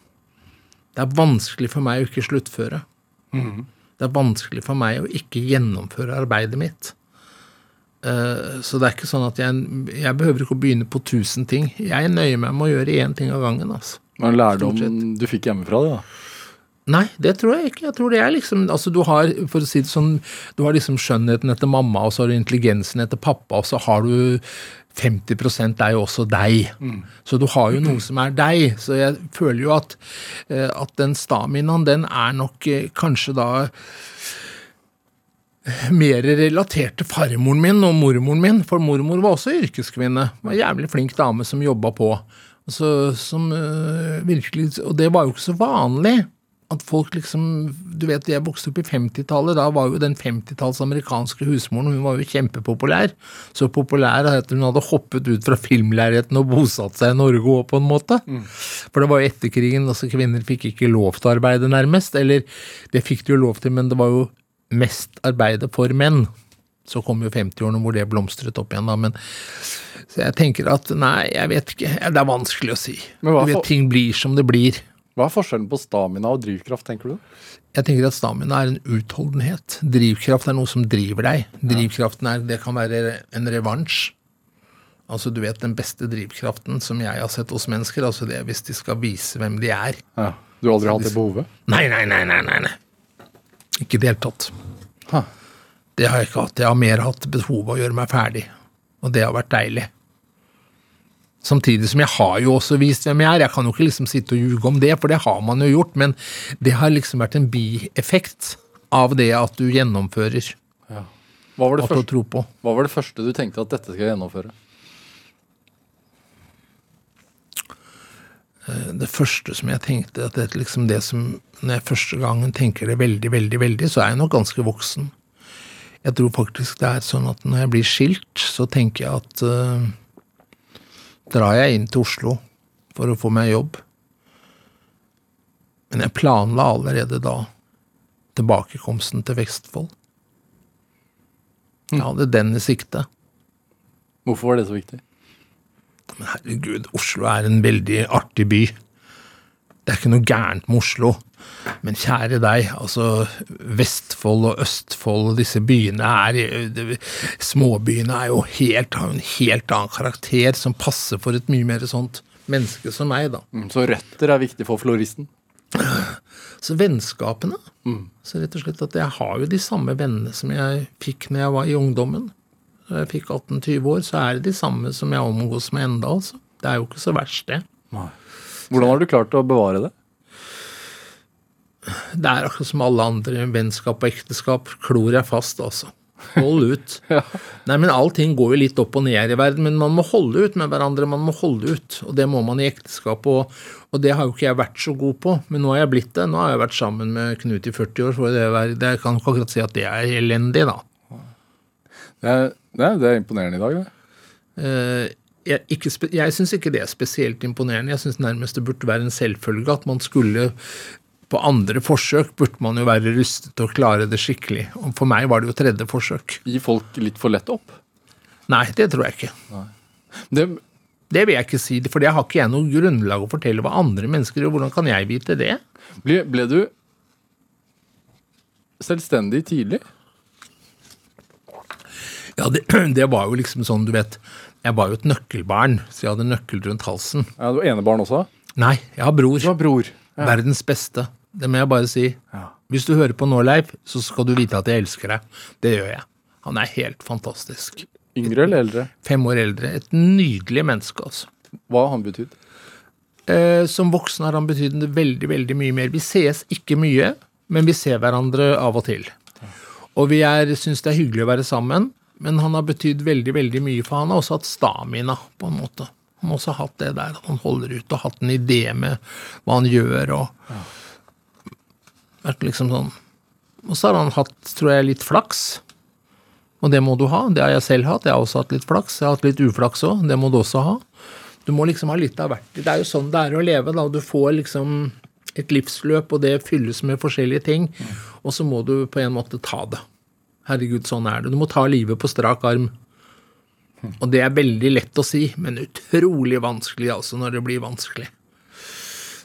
Det er vanskelig for meg å ikke sluttføre. Det er vanskelig for meg å ikke gjennomføre arbeidet mitt. Eh, Så det er ikke sånn at jeg, jeg behøver ikke å begynne på tusen ting. Jeg nøyer meg med å gjøre én ting av gangen. altså. Det en lærdom du fikk hjemmefra? Det, da? Nei, det tror jeg ikke. Jeg tror det er liksom Altså, du har, for å si det sånn, du har liksom skjønnheten etter mamma, og så har du intelligensen etter pappa, og så har du 50% er jo også deg. Så du har jo noe som er deg. Så jeg føler jo at, eh, at den staminaen, den er nok eh, kanskje da mer relatert til farmoren min og mormoren min, for mormor var også yrkeskvinne. Var en jævlig flink dame som jobba på. Så, som øh, virkelig, Og det var jo ikke så vanlig at folk liksom Du vet, jeg vokste opp i 50-tallet. Da var jo den 50-talls amerikanske husmoren hun var jo kjempepopulær. Så populær at hun hadde hoppet ut fra filmlerreten og bosatt seg i Norge òg, på en måte. For det var jo etter krigen, altså kvinner fikk ikke lov til å arbeide, nærmest. Eller det fikk de jo lov til, men det var jo mest arbeide for menn. Så kom jo 50-årene hvor det blomstret opp igjen, da. Men så jeg tenker at nei, jeg vet ikke. Det er vanskelig å si. Du vet, ting blir som det blir. Hva er forskjellen på stamina og drivkraft, tenker du? Jeg tenker at stamina er en utholdenhet. Drivkraft er noe som driver deg. Drivkraften er, det kan være en revansj. Altså du vet Den beste drivkraften som jeg har sett hos mennesker, altså det er hvis de skal vise hvem de er. Ja. Du har aldri hatt det behovet? Nei, nei, nei, nei, nei. nei. Ikke i det hele tatt. Ha. Det har jeg ikke hatt. Jeg har mer hatt behovet å gjøre meg ferdig. Og det har vært deilig. Samtidig som jeg har jo også vist hvem jeg er. Jeg kan jo ikke liksom sitte og ljuge om det, for det har man jo gjort. Men det har liksom vært en bieffekt av det at du gjennomfører. Ja. Hva, var det At du hva var det første du tenkte at dette skal jeg gjennomføre? Det første som jeg tenkte, at det er liksom det som Når jeg første gangen tenker det veldig, veldig, veldig, så er jeg nok ganske voksen. Jeg tror faktisk det er sånn at når jeg blir skilt, så tenker jeg at eh, Drar jeg inn til Oslo for å få meg jobb? Men jeg planla allerede da tilbakekomsten til Vestfold. Jeg hadde den i sikte. Hvorfor var det så viktig? Men herregud, Oslo er en veldig artig by. Det er ikke noe gærent med Oslo. Men kjære deg, altså Vestfold og Østfold og disse byene er Småbyene er jo helt, har en helt annen karakter som passer for et mye mer sånt menneske som meg, da. Mm, Så røtter er viktig for floristen? Så vennskapene. Så rett og slett at jeg har jo de samme vennene som jeg fikk når jeg var i ungdommen. Da jeg fikk 18-20 år, så er det de samme som jeg omgås med enda, altså. Det er jo ikke så verst, det. Hvordan har du klart å bevare det? Det er akkurat som alle andre vennskap og ekteskap. Klor jeg fast, altså. Hold ut. Nei, men Allting går jo litt opp og ned i verden, men man må holde ut med hverandre. Man må holde ut, og det må man i ekteskap. Og, og det har jo ikke jeg vært så god på, men nå har jeg blitt det. Nå har jeg vært sammen med Knut i 40 år, så det er, det kan ikke akkurat si at det er elendig, da. Det er, det er imponerende i dag, det. Eh, jeg, ikke jeg syns ikke det er spesielt imponerende. Jeg syns nærmest det burde være en selvfølge at man skulle På andre forsøk burde man jo være rustet til å klare det skikkelig. Og for meg var det jo tredje forsøk. Gi folk litt for lett opp. Nei, det tror jeg ikke. Det, Det vil jeg ikke si, for det har ikke jeg noe grunnlag å fortelle hva andre mennesker gjør. Hvordan kan jeg vite det? ble, ble du selvstendig tidlig? Ja, det, det var jo liksom sånn, du vet Jeg var jo et nøkkelbarn, så jeg hadde nøkkel rundt halsen. Ja, Du var enebarn også? Nei, jeg har bror. Du har bror. Ja. Verdens beste. Det må jeg bare si. Ja. Hvis du hører på nå, Leif, så skal du vite at jeg elsker deg. Det gjør jeg. Han er helt fantastisk. Yngre eller eldre? Fem år eldre. Et nydelig menneske, altså. Hva har han betydd? Eh, som voksen har han betydd veldig, veldig mye mer. Vi ses ikke mye, men vi ser hverandre av og til. Og vi syns det er hyggelig å være sammen, men han har betydd veldig, veldig mye, for han har også hatt stamina, på en måte. Han har også hatt det der, at han holder ut og hatt en idé med hva han gjør, og vært liksom sånn Og så har han hatt, tror jeg, litt flaks. Og det må du ha. Det har jeg selv hatt. Jeg har også hatt litt flaks. Jeg har hatt litt uflaks òg. Det må du også ha. Du må liksom ha litt av hvert. Det er jo sånn det er å leve. da. Du får liksom et livsløp, og det fylles med forskjellige ting. Og så må du på en måte ta det. Herregud, sånn er det. Du må ta livet på strak arm. Og det er veldig lett å si, men utrolig vanskelig altså når det blir vanskelig.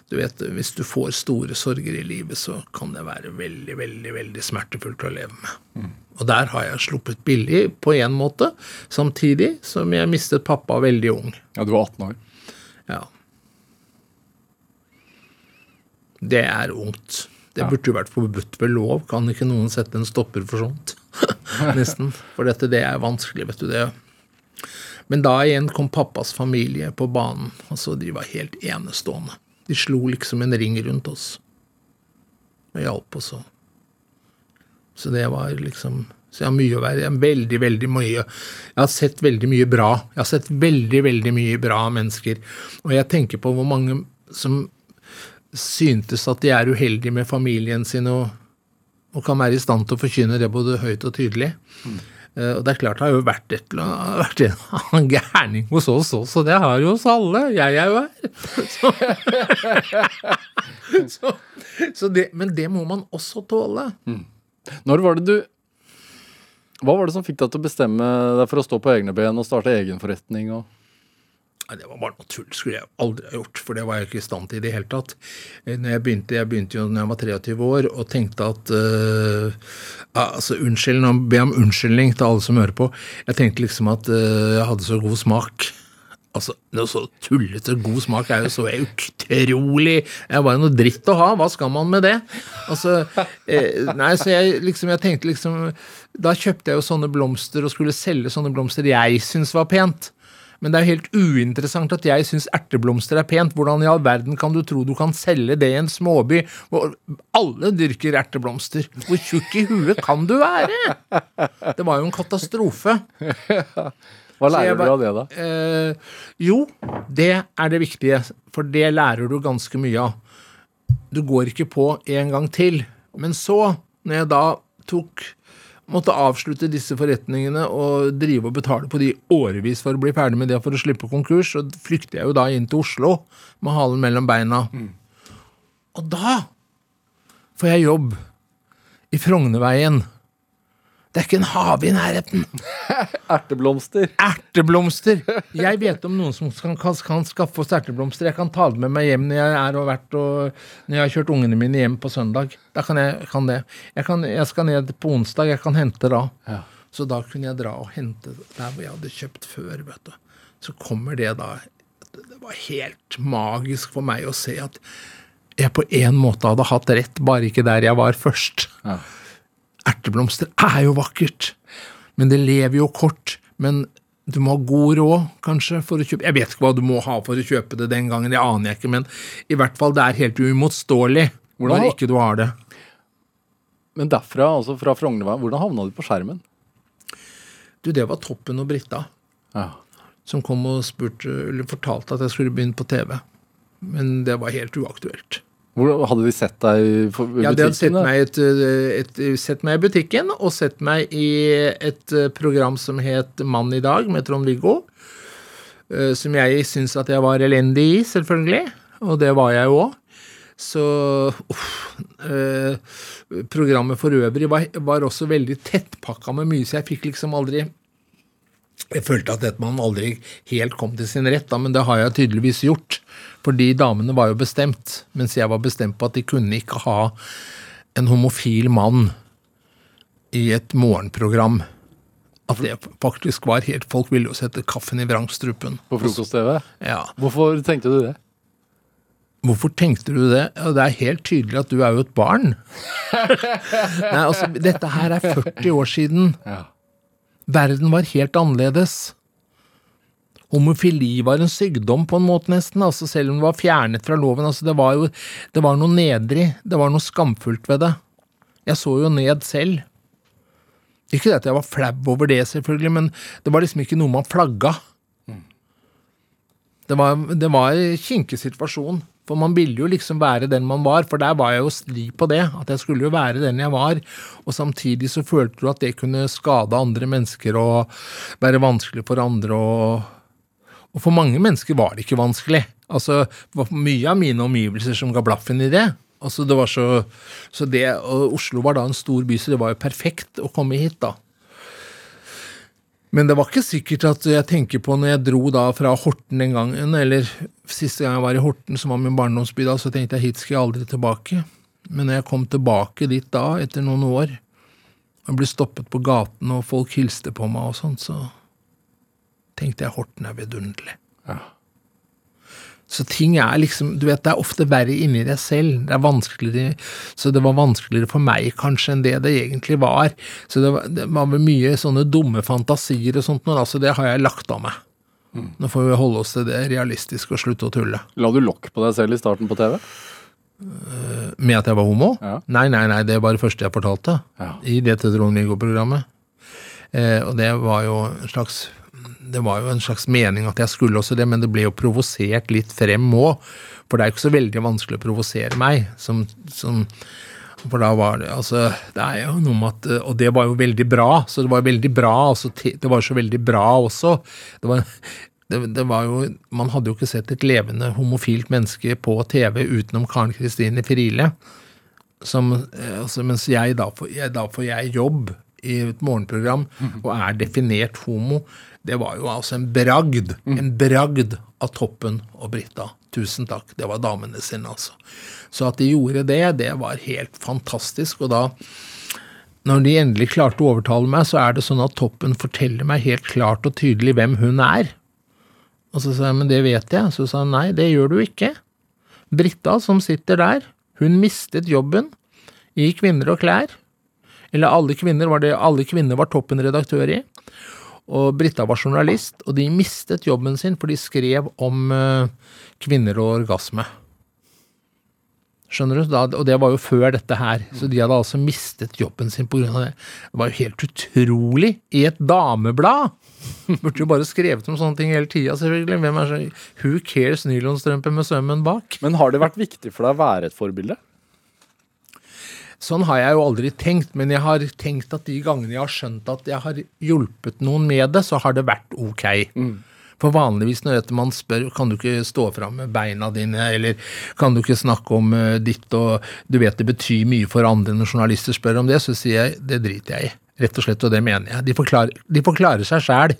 Du vet, Hvis du får store sorger i livet, så kan det være veldig, veldig veldig smertefullt å leve med. Og der har jeg sluppet billig på én måte, samtidig som jeg mistet pappa veldig ung. Ja, Du var 18 år. Ja. Det er ungt. Det burde jo vært forbudt ved lov. Kan ikke noen sette en stopper for sånt? Nesten. For dette, det er vanskelig, vet du det. Men da igjen kom pappas familie på banen. Altså, de var helt enestående. De slo liksom en ring rundt oss. Og hjalp oss. Så det var liksom Så jeg har mye å være Veldig, veldig mye Jeg har sett veldig mye bra. Jeg har sett veldig, veldig mye bra mennesker. Og jeg tenker på hvor mange som syntes at de er uheldige med familien sin og, og kan være i stand til å forkynne det både høyt og tydelig. Mm. Og det er klart det har jo vært et eller annet vært en annen gærning hos oss også, det har jo oss alle. Jeg er jo her. Så, så, så det, men det må man også tåle. Når var det du Hva var det som fikk deg til å bestemme deg for å stå på egne ben og starte egen forretning? Og... Nei, Det var bare noe tull. skulle jeg aldri ha gjort, for det var jeg ikke i stand til i det hele tatt. Eh, Når jeg begynte, jeg begynte jo når jeg var 23 år og tenkte at uh, altså Unnskyld, nå ber jeg om unnskyldning til alle som hører på. Jeg tenkte liksom at uh, jeg hadde så god smak. Altså, Noe så tullete god smak er jo så utrolig Det er bare noe dritt å ha. Hva skal man med det? Altså, eh, nei, så jeg liksom, jeg tenkte liksom Da kjøpte jeg jo sånne blomster og skulle selge sånne blomster jeg syns var pent. Men det er jo helt uinteressant at jeg syns erteblomster er pent. Hvordan i all verden kan du tro du kan selge det i en småby hvor alle dyrker erteblomster? Hvor tjukk i huet kan du være? Det var jo en katastrofe. Hva lærer bare, du av det, da? Eh, jo, det er det viktige, for det lærer du ganske mye av. Du går ikke på en gang til. Men så, når jeg da tok Måtte avslutte disse forretningene og drive og betale på de årevis for å bli ferdig med det for å slippe konkurs, så flykter jeg jo da inn til Oslo med halen mellom beina. Og da får jeg jobb i Frognerveien. Det er ikke en hage i nærheten. Erteblomster. Erteblomster! Jeg vet om noen som kan, kan, kan skaffe oss erteblomster. Jeg kan ta det med meg hjem når jeg er og vært og Når jeg har kjørt ungene mine hjem på søndag. Da kan jeg kan det. Jeg, kan, jeg skal ned på onsdag. Jeg kan hente da. Ja. Så da kunne jeg dra og hente der hvor jeg hadde kjøpt før. vet du. Så kommer det da Det var helt magisk for meg å se at jeg på en måte hadde hatt rett, bare ikke der jeg var først. Ja. Erteblomster er jo vakkert, men det lever jo kort. Men du må ha god råd, kanskje, for å kjøpe Jeg vet ikke hva du må ha for å kjøpe det den gangen, det aner jeg ikke, men i hvert fall det er helt uimotståelig Hvordan- ikke du har det. Men derfra, altså fra Frognerveien, hvordan havna du på skjermen? Du, det var Toppen og Britta Ja. som kom og spurte, eller fortalte at jeg skulle begynne på TV. Men det var helt uaktuelt. Hvor, hadde de sett deg i i Ja, de hadde sett butikken, meg, et, et, sett meg i butikken, og sett meg i et eh, program som het Mann i dag, med Trond-Viggo. eh, Som jeg syns at jeg var elendig i, selvfølgelig. Og det var jeg jo òg. Så uff, eh, Programmet for øvrig var, var også veldig tettpakka med mye, så jeg fikk liksom aldri Jeg følte at dette man aldri helt kom til sin rett, da, men det har jeg tydeligvis gjort. Fordi damene var jo bestemt, mens jeg var bestemt på at de kunne ikke ha en homofil mann i et morgenprogram. At det faktisk var helt Folk ville jo sette kaffen i vrangstrupen. På frokost-TV? Ja. Hvorfor tenkte du det? Hvorfor tenkte du det? Det er helt tydelig at du er jo et barn. Nei, altså, dette her er 40 år siden. Ja. Verden var helt annerledes. Homofili var en sykdom på en måte, nesten, altså selv om det var fjernet fra loven. altså Det var jo det var noe nedrig, det var noe skamfullt ved det. Jeg så jo ned selv. Ikke det at jeg var flau over det, selvfølgelig, men det var liksom ikke noe man flagga. Det var, det var en kinkig situasjon. For man ville jo liksom være den man var, for der var jeg jo stri på det. At jeg skulle jo være den jeg var. Og samtidig så følte du at det kunne skade andre mennesker og være vanskelig for andre. Og, og for mange mennesker var det ikke vanskelig. Altså, det var mye av mine omgivelser som ga blaffen i det. Altså, det var så, så det, og Oslo var da en stor by, så det var jo perfekt å komme hit, da. Men det var ikke sikkert at jeg tenker på når jeg dro da fra Horten den gangen, eller siste gang jeg var i Horten, som var min barndomsby da, så tenkte jeg hit skal jeg aldri tilbake. Men når jeg kom tilbake dit da, etter noen år, og ble stoppet på gaten, og folk hilste på meg og sånn, så tenkte jeg Horten er vidunderlig. Ja. Så ting er liksom Du vet, det er ofte verre inni deg selv. Det er vanskeligere Så det var vanskeligere for meg kanskje enn det det egentlig var. Så det var, det var mye sånne dumme fantasier og sånt, men altså det har jeg lagt av meg. Nå får vi holde oss til det realistiske og slutte å tulle. La du lokk på deg selv i starten på TV? Med at jeg var homo? Ja. Nei, nei, nei, det var det første jeg fortalte. Ja. I det til Trond-Viggo-programmet. Eh, og det var jo en slags det var jo en slags mening at jeg skulle også det, men det ble jo provosert litt frem òg. For det er jo ikke så veldig vanskelig å provosere meg. Som, som, for da var det altså Det er jo noe med at Og det var jo veldig bra. Så det var veldig bra. Altså, det var så veldig bra også. Det var, det, det var jo Man hadde jo ikke sett et levende homofilt menneske på TV utenom Karen Kristine Friele. Som, eh, altså, mens jeg da, får, jeg, da får jeg jobb i et morgenprogram og er definert homo. Det var jo altså en bragd. En bragd av Toppen og Britta. Tusen takk. Det var damene sine, altså. Så at de gjorde det, det var helt fantastisk. Og da, når de endelig klarte å overtale meg, så er det sånn at Toppen forteller meg helt klart og tydelig hvem hun er. Og så sa jeg, men det vet jeg. Så sa han nei, det gjør du ikke. Britta som sitter der, hun mistet jobben i Kvinner og klær. Eller alle kvinner var det, alle kvinner var toppen redaktør i. Og Britta var journalist, og de mistet jobben sin, for de skrev om eh, kvinner og orgasme. Skjønner du? Da, og det var jo før dette her. Så de hadde altså mistet jobben sin pga. det. Det var jo helt utrolig! I et dameblad! Burde jo bare skrevet om sånne ting hele tida, selvfølgelig. Hvem er så Who cares nylonstrømpe med sømmen bak? Men har det vært viktig for deg å være et forbilde? Sånn har jeg jo aldri tenkt, men jeg har tenkt at de gangene jeg har skjønt at jeg har hjulpet noen med det, så har det vært ok. For vanligvis når man spør kan du ikke stå fram med beina dine, eller kan du ikke snakke om eh, ditt, og du vet det betyr mye for andre når journalister spør om det, så sier jeg det driter jeg i. Rett og slett, og det mener jeg. De forklarer, de forklarer seg sjæl.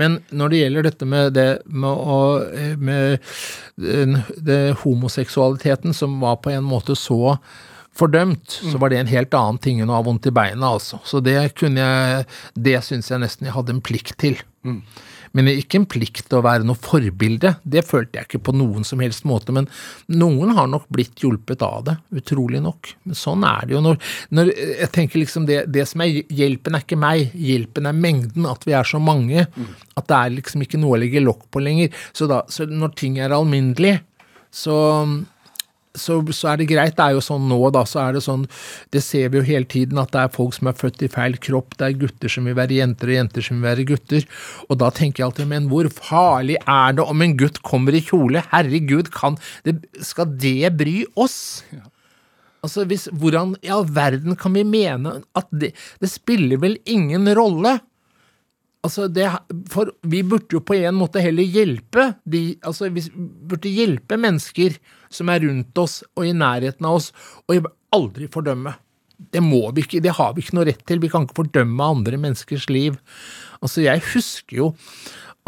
Men når det gjelder dette med det med, å, eh, med den, det homoseksualiteten, som var på en måte så fordømt, så var det en helt annen ting enn å ha vondt i beina, altså. Så det kunne jeg Det syns jeg nesten jeg hadde en plikt til. Men ikke en plikt til å være noe forbilde, det følte jeg ikke på noen som helst måte. Men noen har nok blitt hjulpet av det, utrolig nok. Sånn er det jo når, når Jeg tenker liksom det, det som er hjelpen, er ikke meg, hjelpen er mengden, at vi er så mange. At det er liksom ikke noe å legge lokk på lenger. Så, da, så når ting er alminnelig, så så, så er det greit. Det er jo sånn nå, da, så er det sånn Det ser vi jo hele tiden, at det er folk som er født i feil kropp. Det er gutter som vil være jenter, og jenter som vil være gutter. Og da tenker jeg alltid, men hvor farlig er det om en gutt kommer i kjole? Herregud, kan det, Skal det bry oss? Altså, hvis, Hvordan i all verden kan vi mene at det Det spiller vel ingen rolle? Altså, det, for vi burde jo på en måte heller hjelpe de, altså Vi burde hjelpe mennesker som er rundt oss og i nærheten av oss, og aldri fordømme. Det må vi ikke, det har vi ikke noe rett til. Vi kan ikke fordømme andre menneskers liv. Altså, jeg husker jo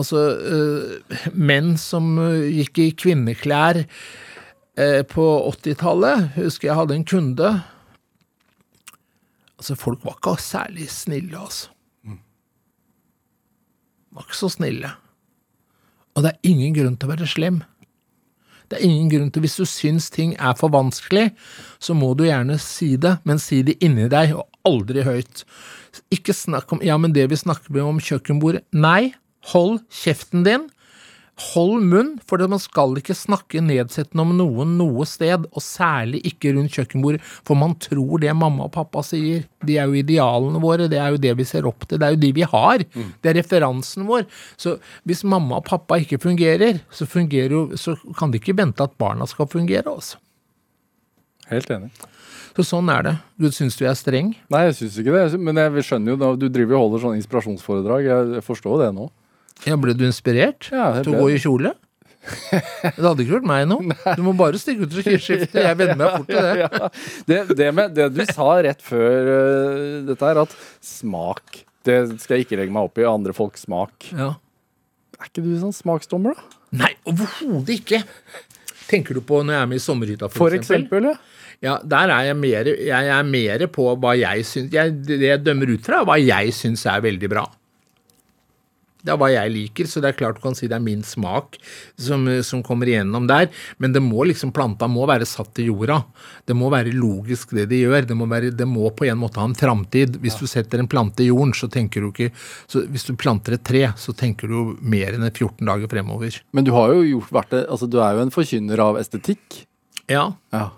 altså øh, menn som øh, gikk i kvinneklær øh, på 80-tallet. Husker jeg hadde en kunde. Altså, folk var ikke særlig snille, altså. Var ikke så snille. Og det er ingen grunn til å være slem. Det er ingen grunn til Hvis du syns ting er for vanskelig, så må du gjerne si det, men si det inni deg, og aldri høyt. Ikke snakk om Ja, men det vi snakker om kjøkkenbordet Nei, hold kjeften din. Hold munn, for man skal ikke snakke nedsettende om noen noe sted, og særlig ikke rundt kjøkkenbordet, for man tror det mamma og pappa sier. De er jo idealene våre, det er jo det vi ser opp til, det er jo de vi har. Det er referansen vår. Så hvis mamma og pappa ikke fungerer, så, fungerer jo, så kan de ikke vente at barna skal fungere, altså. Helt enig. Så sånn er det. Du syns du er streng? Nei, jeg syns ikke det. Men jeg skjønner jo, du driver og holder sånn inspirasjonsforedrag. Jeg forstår det nå. Ja, ble du inspirert Ja, til å gå i kjole? Det hadde ikke vært meg nå. Du må bare stikke ut og skifte. Jeg venner meg fort til det. ja. det, det, med, det du sa rett før uh, dette her, at smak Det skal jeg ikke legge meg opp i. Andre folks smak. Ja. Er ikke du sånn smaksdommer, da? Nei, overhodet ikke. Tenker du på når jeg er med i Sommerhytta, for, For eksempel, ja. Ja, der er jeg mer, jeg er mer på hva jeg syns jeg, Det jeg dømmer ut fra, hva jeg syns er veldig bra. Det er hva jeg liker, så det er klart du kan si det er min smak som, som kommer igjennom der, men det må liksom, planta må være satt i jorda. Det må være logisk det de gjør. Det må, være, det må på en måte ha en framtid. Hvis du setter en plante i jorden, så tenker du ikke så Hvis du planter et tre, så tenker du mer enn 14 dager fremover. Men du har jo gjort, vært det, altså du er jo en forkynner av estetikk. Ja, Ja.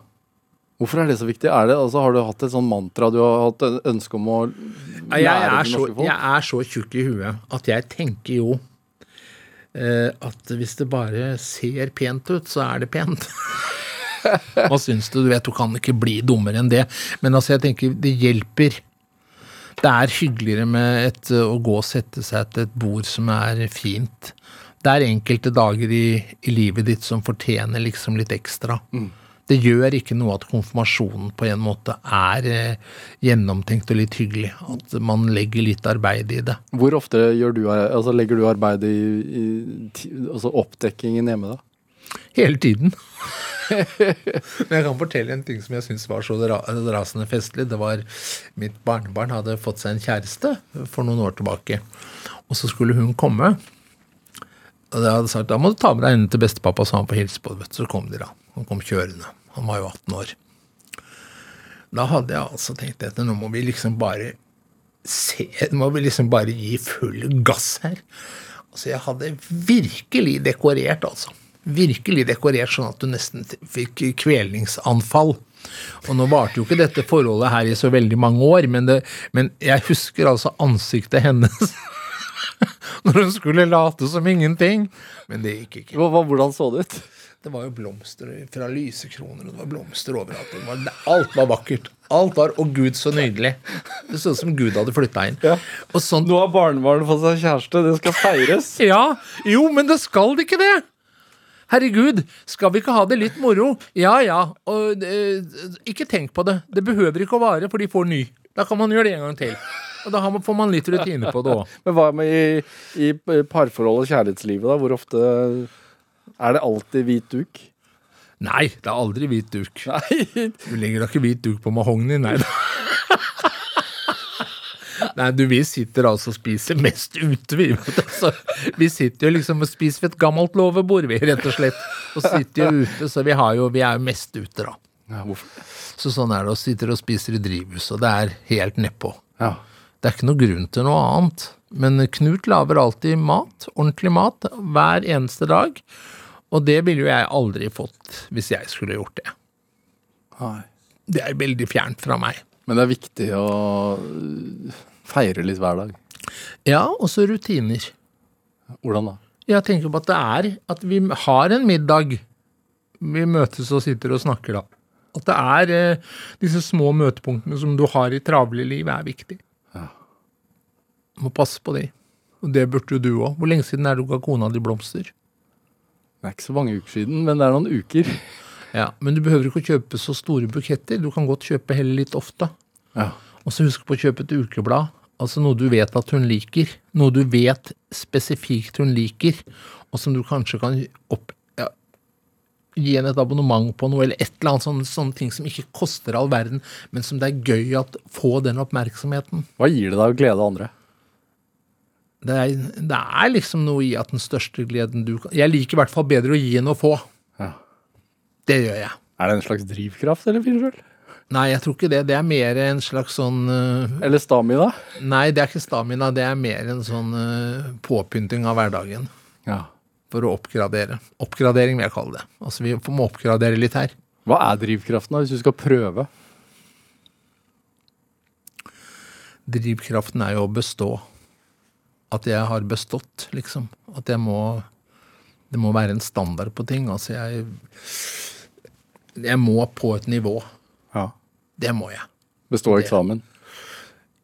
Hvorfor er det så viktig? Er det, altså, har du hatt et sånn mantra du har hatt en ønske om å lære jeg, er så, folk? jeg er så tjukk i huet at jeg tenker jo eh, at hvis det bare ser pent ut, så er det pent. Hva syns du? Du vet, du kan ikke bli dummere enn det. Men altså, jeg tenker, det hjelper. Det er hyggeligere med et, å gå og sette seg til et bord som er fint. Det er enkelte dager i, i livet ditt som fortjener liksom litt ekstra. Det gjør ikke noe at konfirmasjonen på en måte er eh, gjennomtenkt og litt hyggelig. At man legger litt arbeid i det. Hvor ofte du, altså, legger du arbeid i, i altså oppdekkingen hjemme, da? Hele tiden. Men jeg kan fortelle en ting som jeg syns var så rasende festlig. Det var Mitt barnebarn hadde fått seg en kjæreste for noen år tilbake. Og så skulle hun komme. Og jeg hadde sagt da må du ta med deg henne til bestepappa, så han får hilse på det. Så kom de da. Han kom kjørende. Han var jo 18 år. Da hadde jeg altså tenkt at nå må vi liksom bare se Nå må vi liksom bare gi full gass her. Altså, jeg hadde virkelig dekorert, altså. Virkelig dekorert sånn at du nesten fikk kvelningsanfall. Og nå varte jo ikke dette forholdet her i så veldig mange år, men, det, men jeg husker altså ansiktet hennes når hun skulle late som ingenting. Men det gikk ikke. Hvordan så det ut? Det var jo blomster fra lysekroner, og det var blomster overalt. Det var, alt var vakkert. Alt var Å, gud, så nydelig. Det så ut som Gud hadde flytta inn. Ja. Og sånn Nå har barnebarnet fått seg kjæreste, det skal feires. Ja, jo, men det skal det ikke det! Herregud, skal vi ikke ha det litt moro? Ja ja, og eh, ikke tenk på det. Det behøver ikke å vare, for de får ny. Da kan man gjøre det en gang til. Og da får man litt rutine på det òg. Men hva med i, i parforhold og kjærlighetslivet, da? Hvor ofte er det alltid hvit duk? Nei, det er aldri hvit duk. Nei. Du legger da ikke hvit duk på mahogni, nei da. Nei, du, vi sitter altså og spiser mest ute, vi. Altså, vi sitter jo liksom og spiser ved et gammelt låvebord, vi, rett og slett. Og sitter jo ute, så vi, har jo, vi er jo mest ute, da. Ja? Så sånn er det, og sitter og spiser i drivhus, og det er helt nedpå. Ja. Det er ikke noe grunn til noe annet. Men Knut lager alltid mat, ordentlig mat, hver eneste dag. Og det ville jo jeg aldri fått hvis jeg skulle gjort det. Nei. Det er veldig fjernt fra meg. Men det er viktig å feire litt hver dag. Ja, og så rutiner. Hvordan da? Jeg tenker på at det er at vi har en middag. Vi møtes og sitter og snakker da. At det er eh, disse små møtepunktene som du har i travle liv, er viktig. Ja. Må passe på de. Og det burde jo du òg. Hvor lenge siden er det du ga kona di blomster? Det er ikke så mange uker siden, men det er noen uker. Ja, Men du behøver ikke å kjøpe så store buketter. Du kan godt kjøpe heller litt ofte. Ja. Og så husk på å kjøpe et ukeblad. Altså noe du vet at hun liker. Noe du vet spesifikt hun liker, og som du kanskje kan opp, ja, gi henne et abonnement på noe, eller et eller annet sånne, sånne ting som ikke koster all verden, men som det er gøy at få den oppmerksomheten. Hva gir det deg å glede andre? Det er, det er liksom noe i at den største gleden du kan Jeg liker i hvert fall bedre å gi enn å få. Ja. Det gjør jeg. Er det en slags drivkraft, eller finner du Nei, jeg tror ikke det. Det er mer en slags sånn uh, Eller stamina? Nei, det er ikke stamina. Det er mer en sånn uh, påpynting av hverdagen. Ja. For å oppgradere. Oppgradering vil jeg kalle det. Altså Vi må oppgradere litt her. Hva er drivkraften, da, hvis du skal prøve? Drivkraften er jo å bestå. At jeg har bestått, liksom. At jeg må Det må være en standard på ting. Altså, jeg Jeg må på et nivå. Ja. Det må jeg. Bestå eksamen?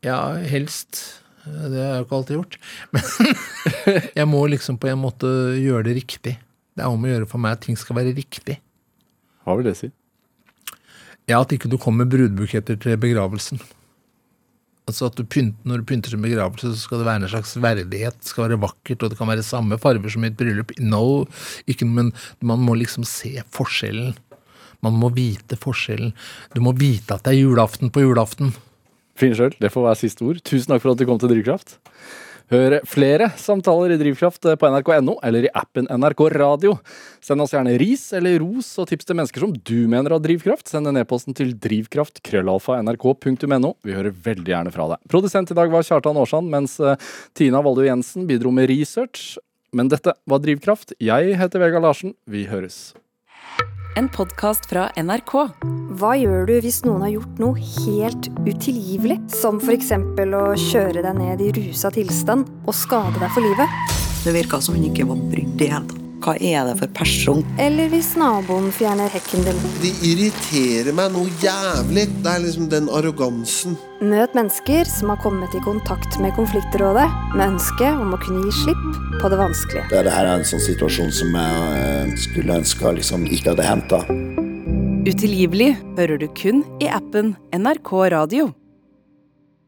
Ja, helst. Det har jeg jo ikke alltid gjort. Men jeg må liksom på en måte gjøre det riktig. Det er om å gjøre for meg at ting skal være riktig. Hva vil det si? Ja, at ikke du kommer med brudbuketter til begravelsen. Altså at du pynt, Når du pynter en begravelse, så skal det være en slags verdighet. Det skal være vakkert, og det kan være samme farger som i et bryllup. No, ikke, men man må liksom se forskjellen. Man må vite forskjellen. Du må vite at det er julaften på julaften. Finn sjøl, det får være siste ord. Tusen takk for at du kom til Drivkraft. Hør flere samtaler i Drivkraft på nrk.no eller i appen NRK Radio. Send oss gjerne ris eller ros og tips til mennesker som du mener har drivkraft. Send en e-posten til drivkraft.krøllalfa.nrk.no. Vi hører veldig gjerne fra deg. Produsent i dag var Kjartan Aarsand, mens eh, Tina Valdo Jensen bidro med research. Men dette var Drivkraft. Jeg heter Vegard Larsen. Vi høres. En podkast fra NRK. Hva gjør du hvis noen har gjort noe helt utilgivelig? Som f.eks. å kjøre deg ned i rusa tilstand og skade deg for livet? Det virka som hun ikke var brydd i det hele tatt. Hva er det for person? Eller hvis naboen fjerner hekken din? De irriterer meg noe jævlig. Det er liksom den arrogansen. Møt mennesker som har kommet i kontakt med Konfliktrådet med ønske om å kunne gi slipp på det vanskelige. Det, det her er en sånn situasjon som jeg eh, skulle ønske liksom ikke hadde hendt. Utilgivelig hører du kun i appen NRK Radio.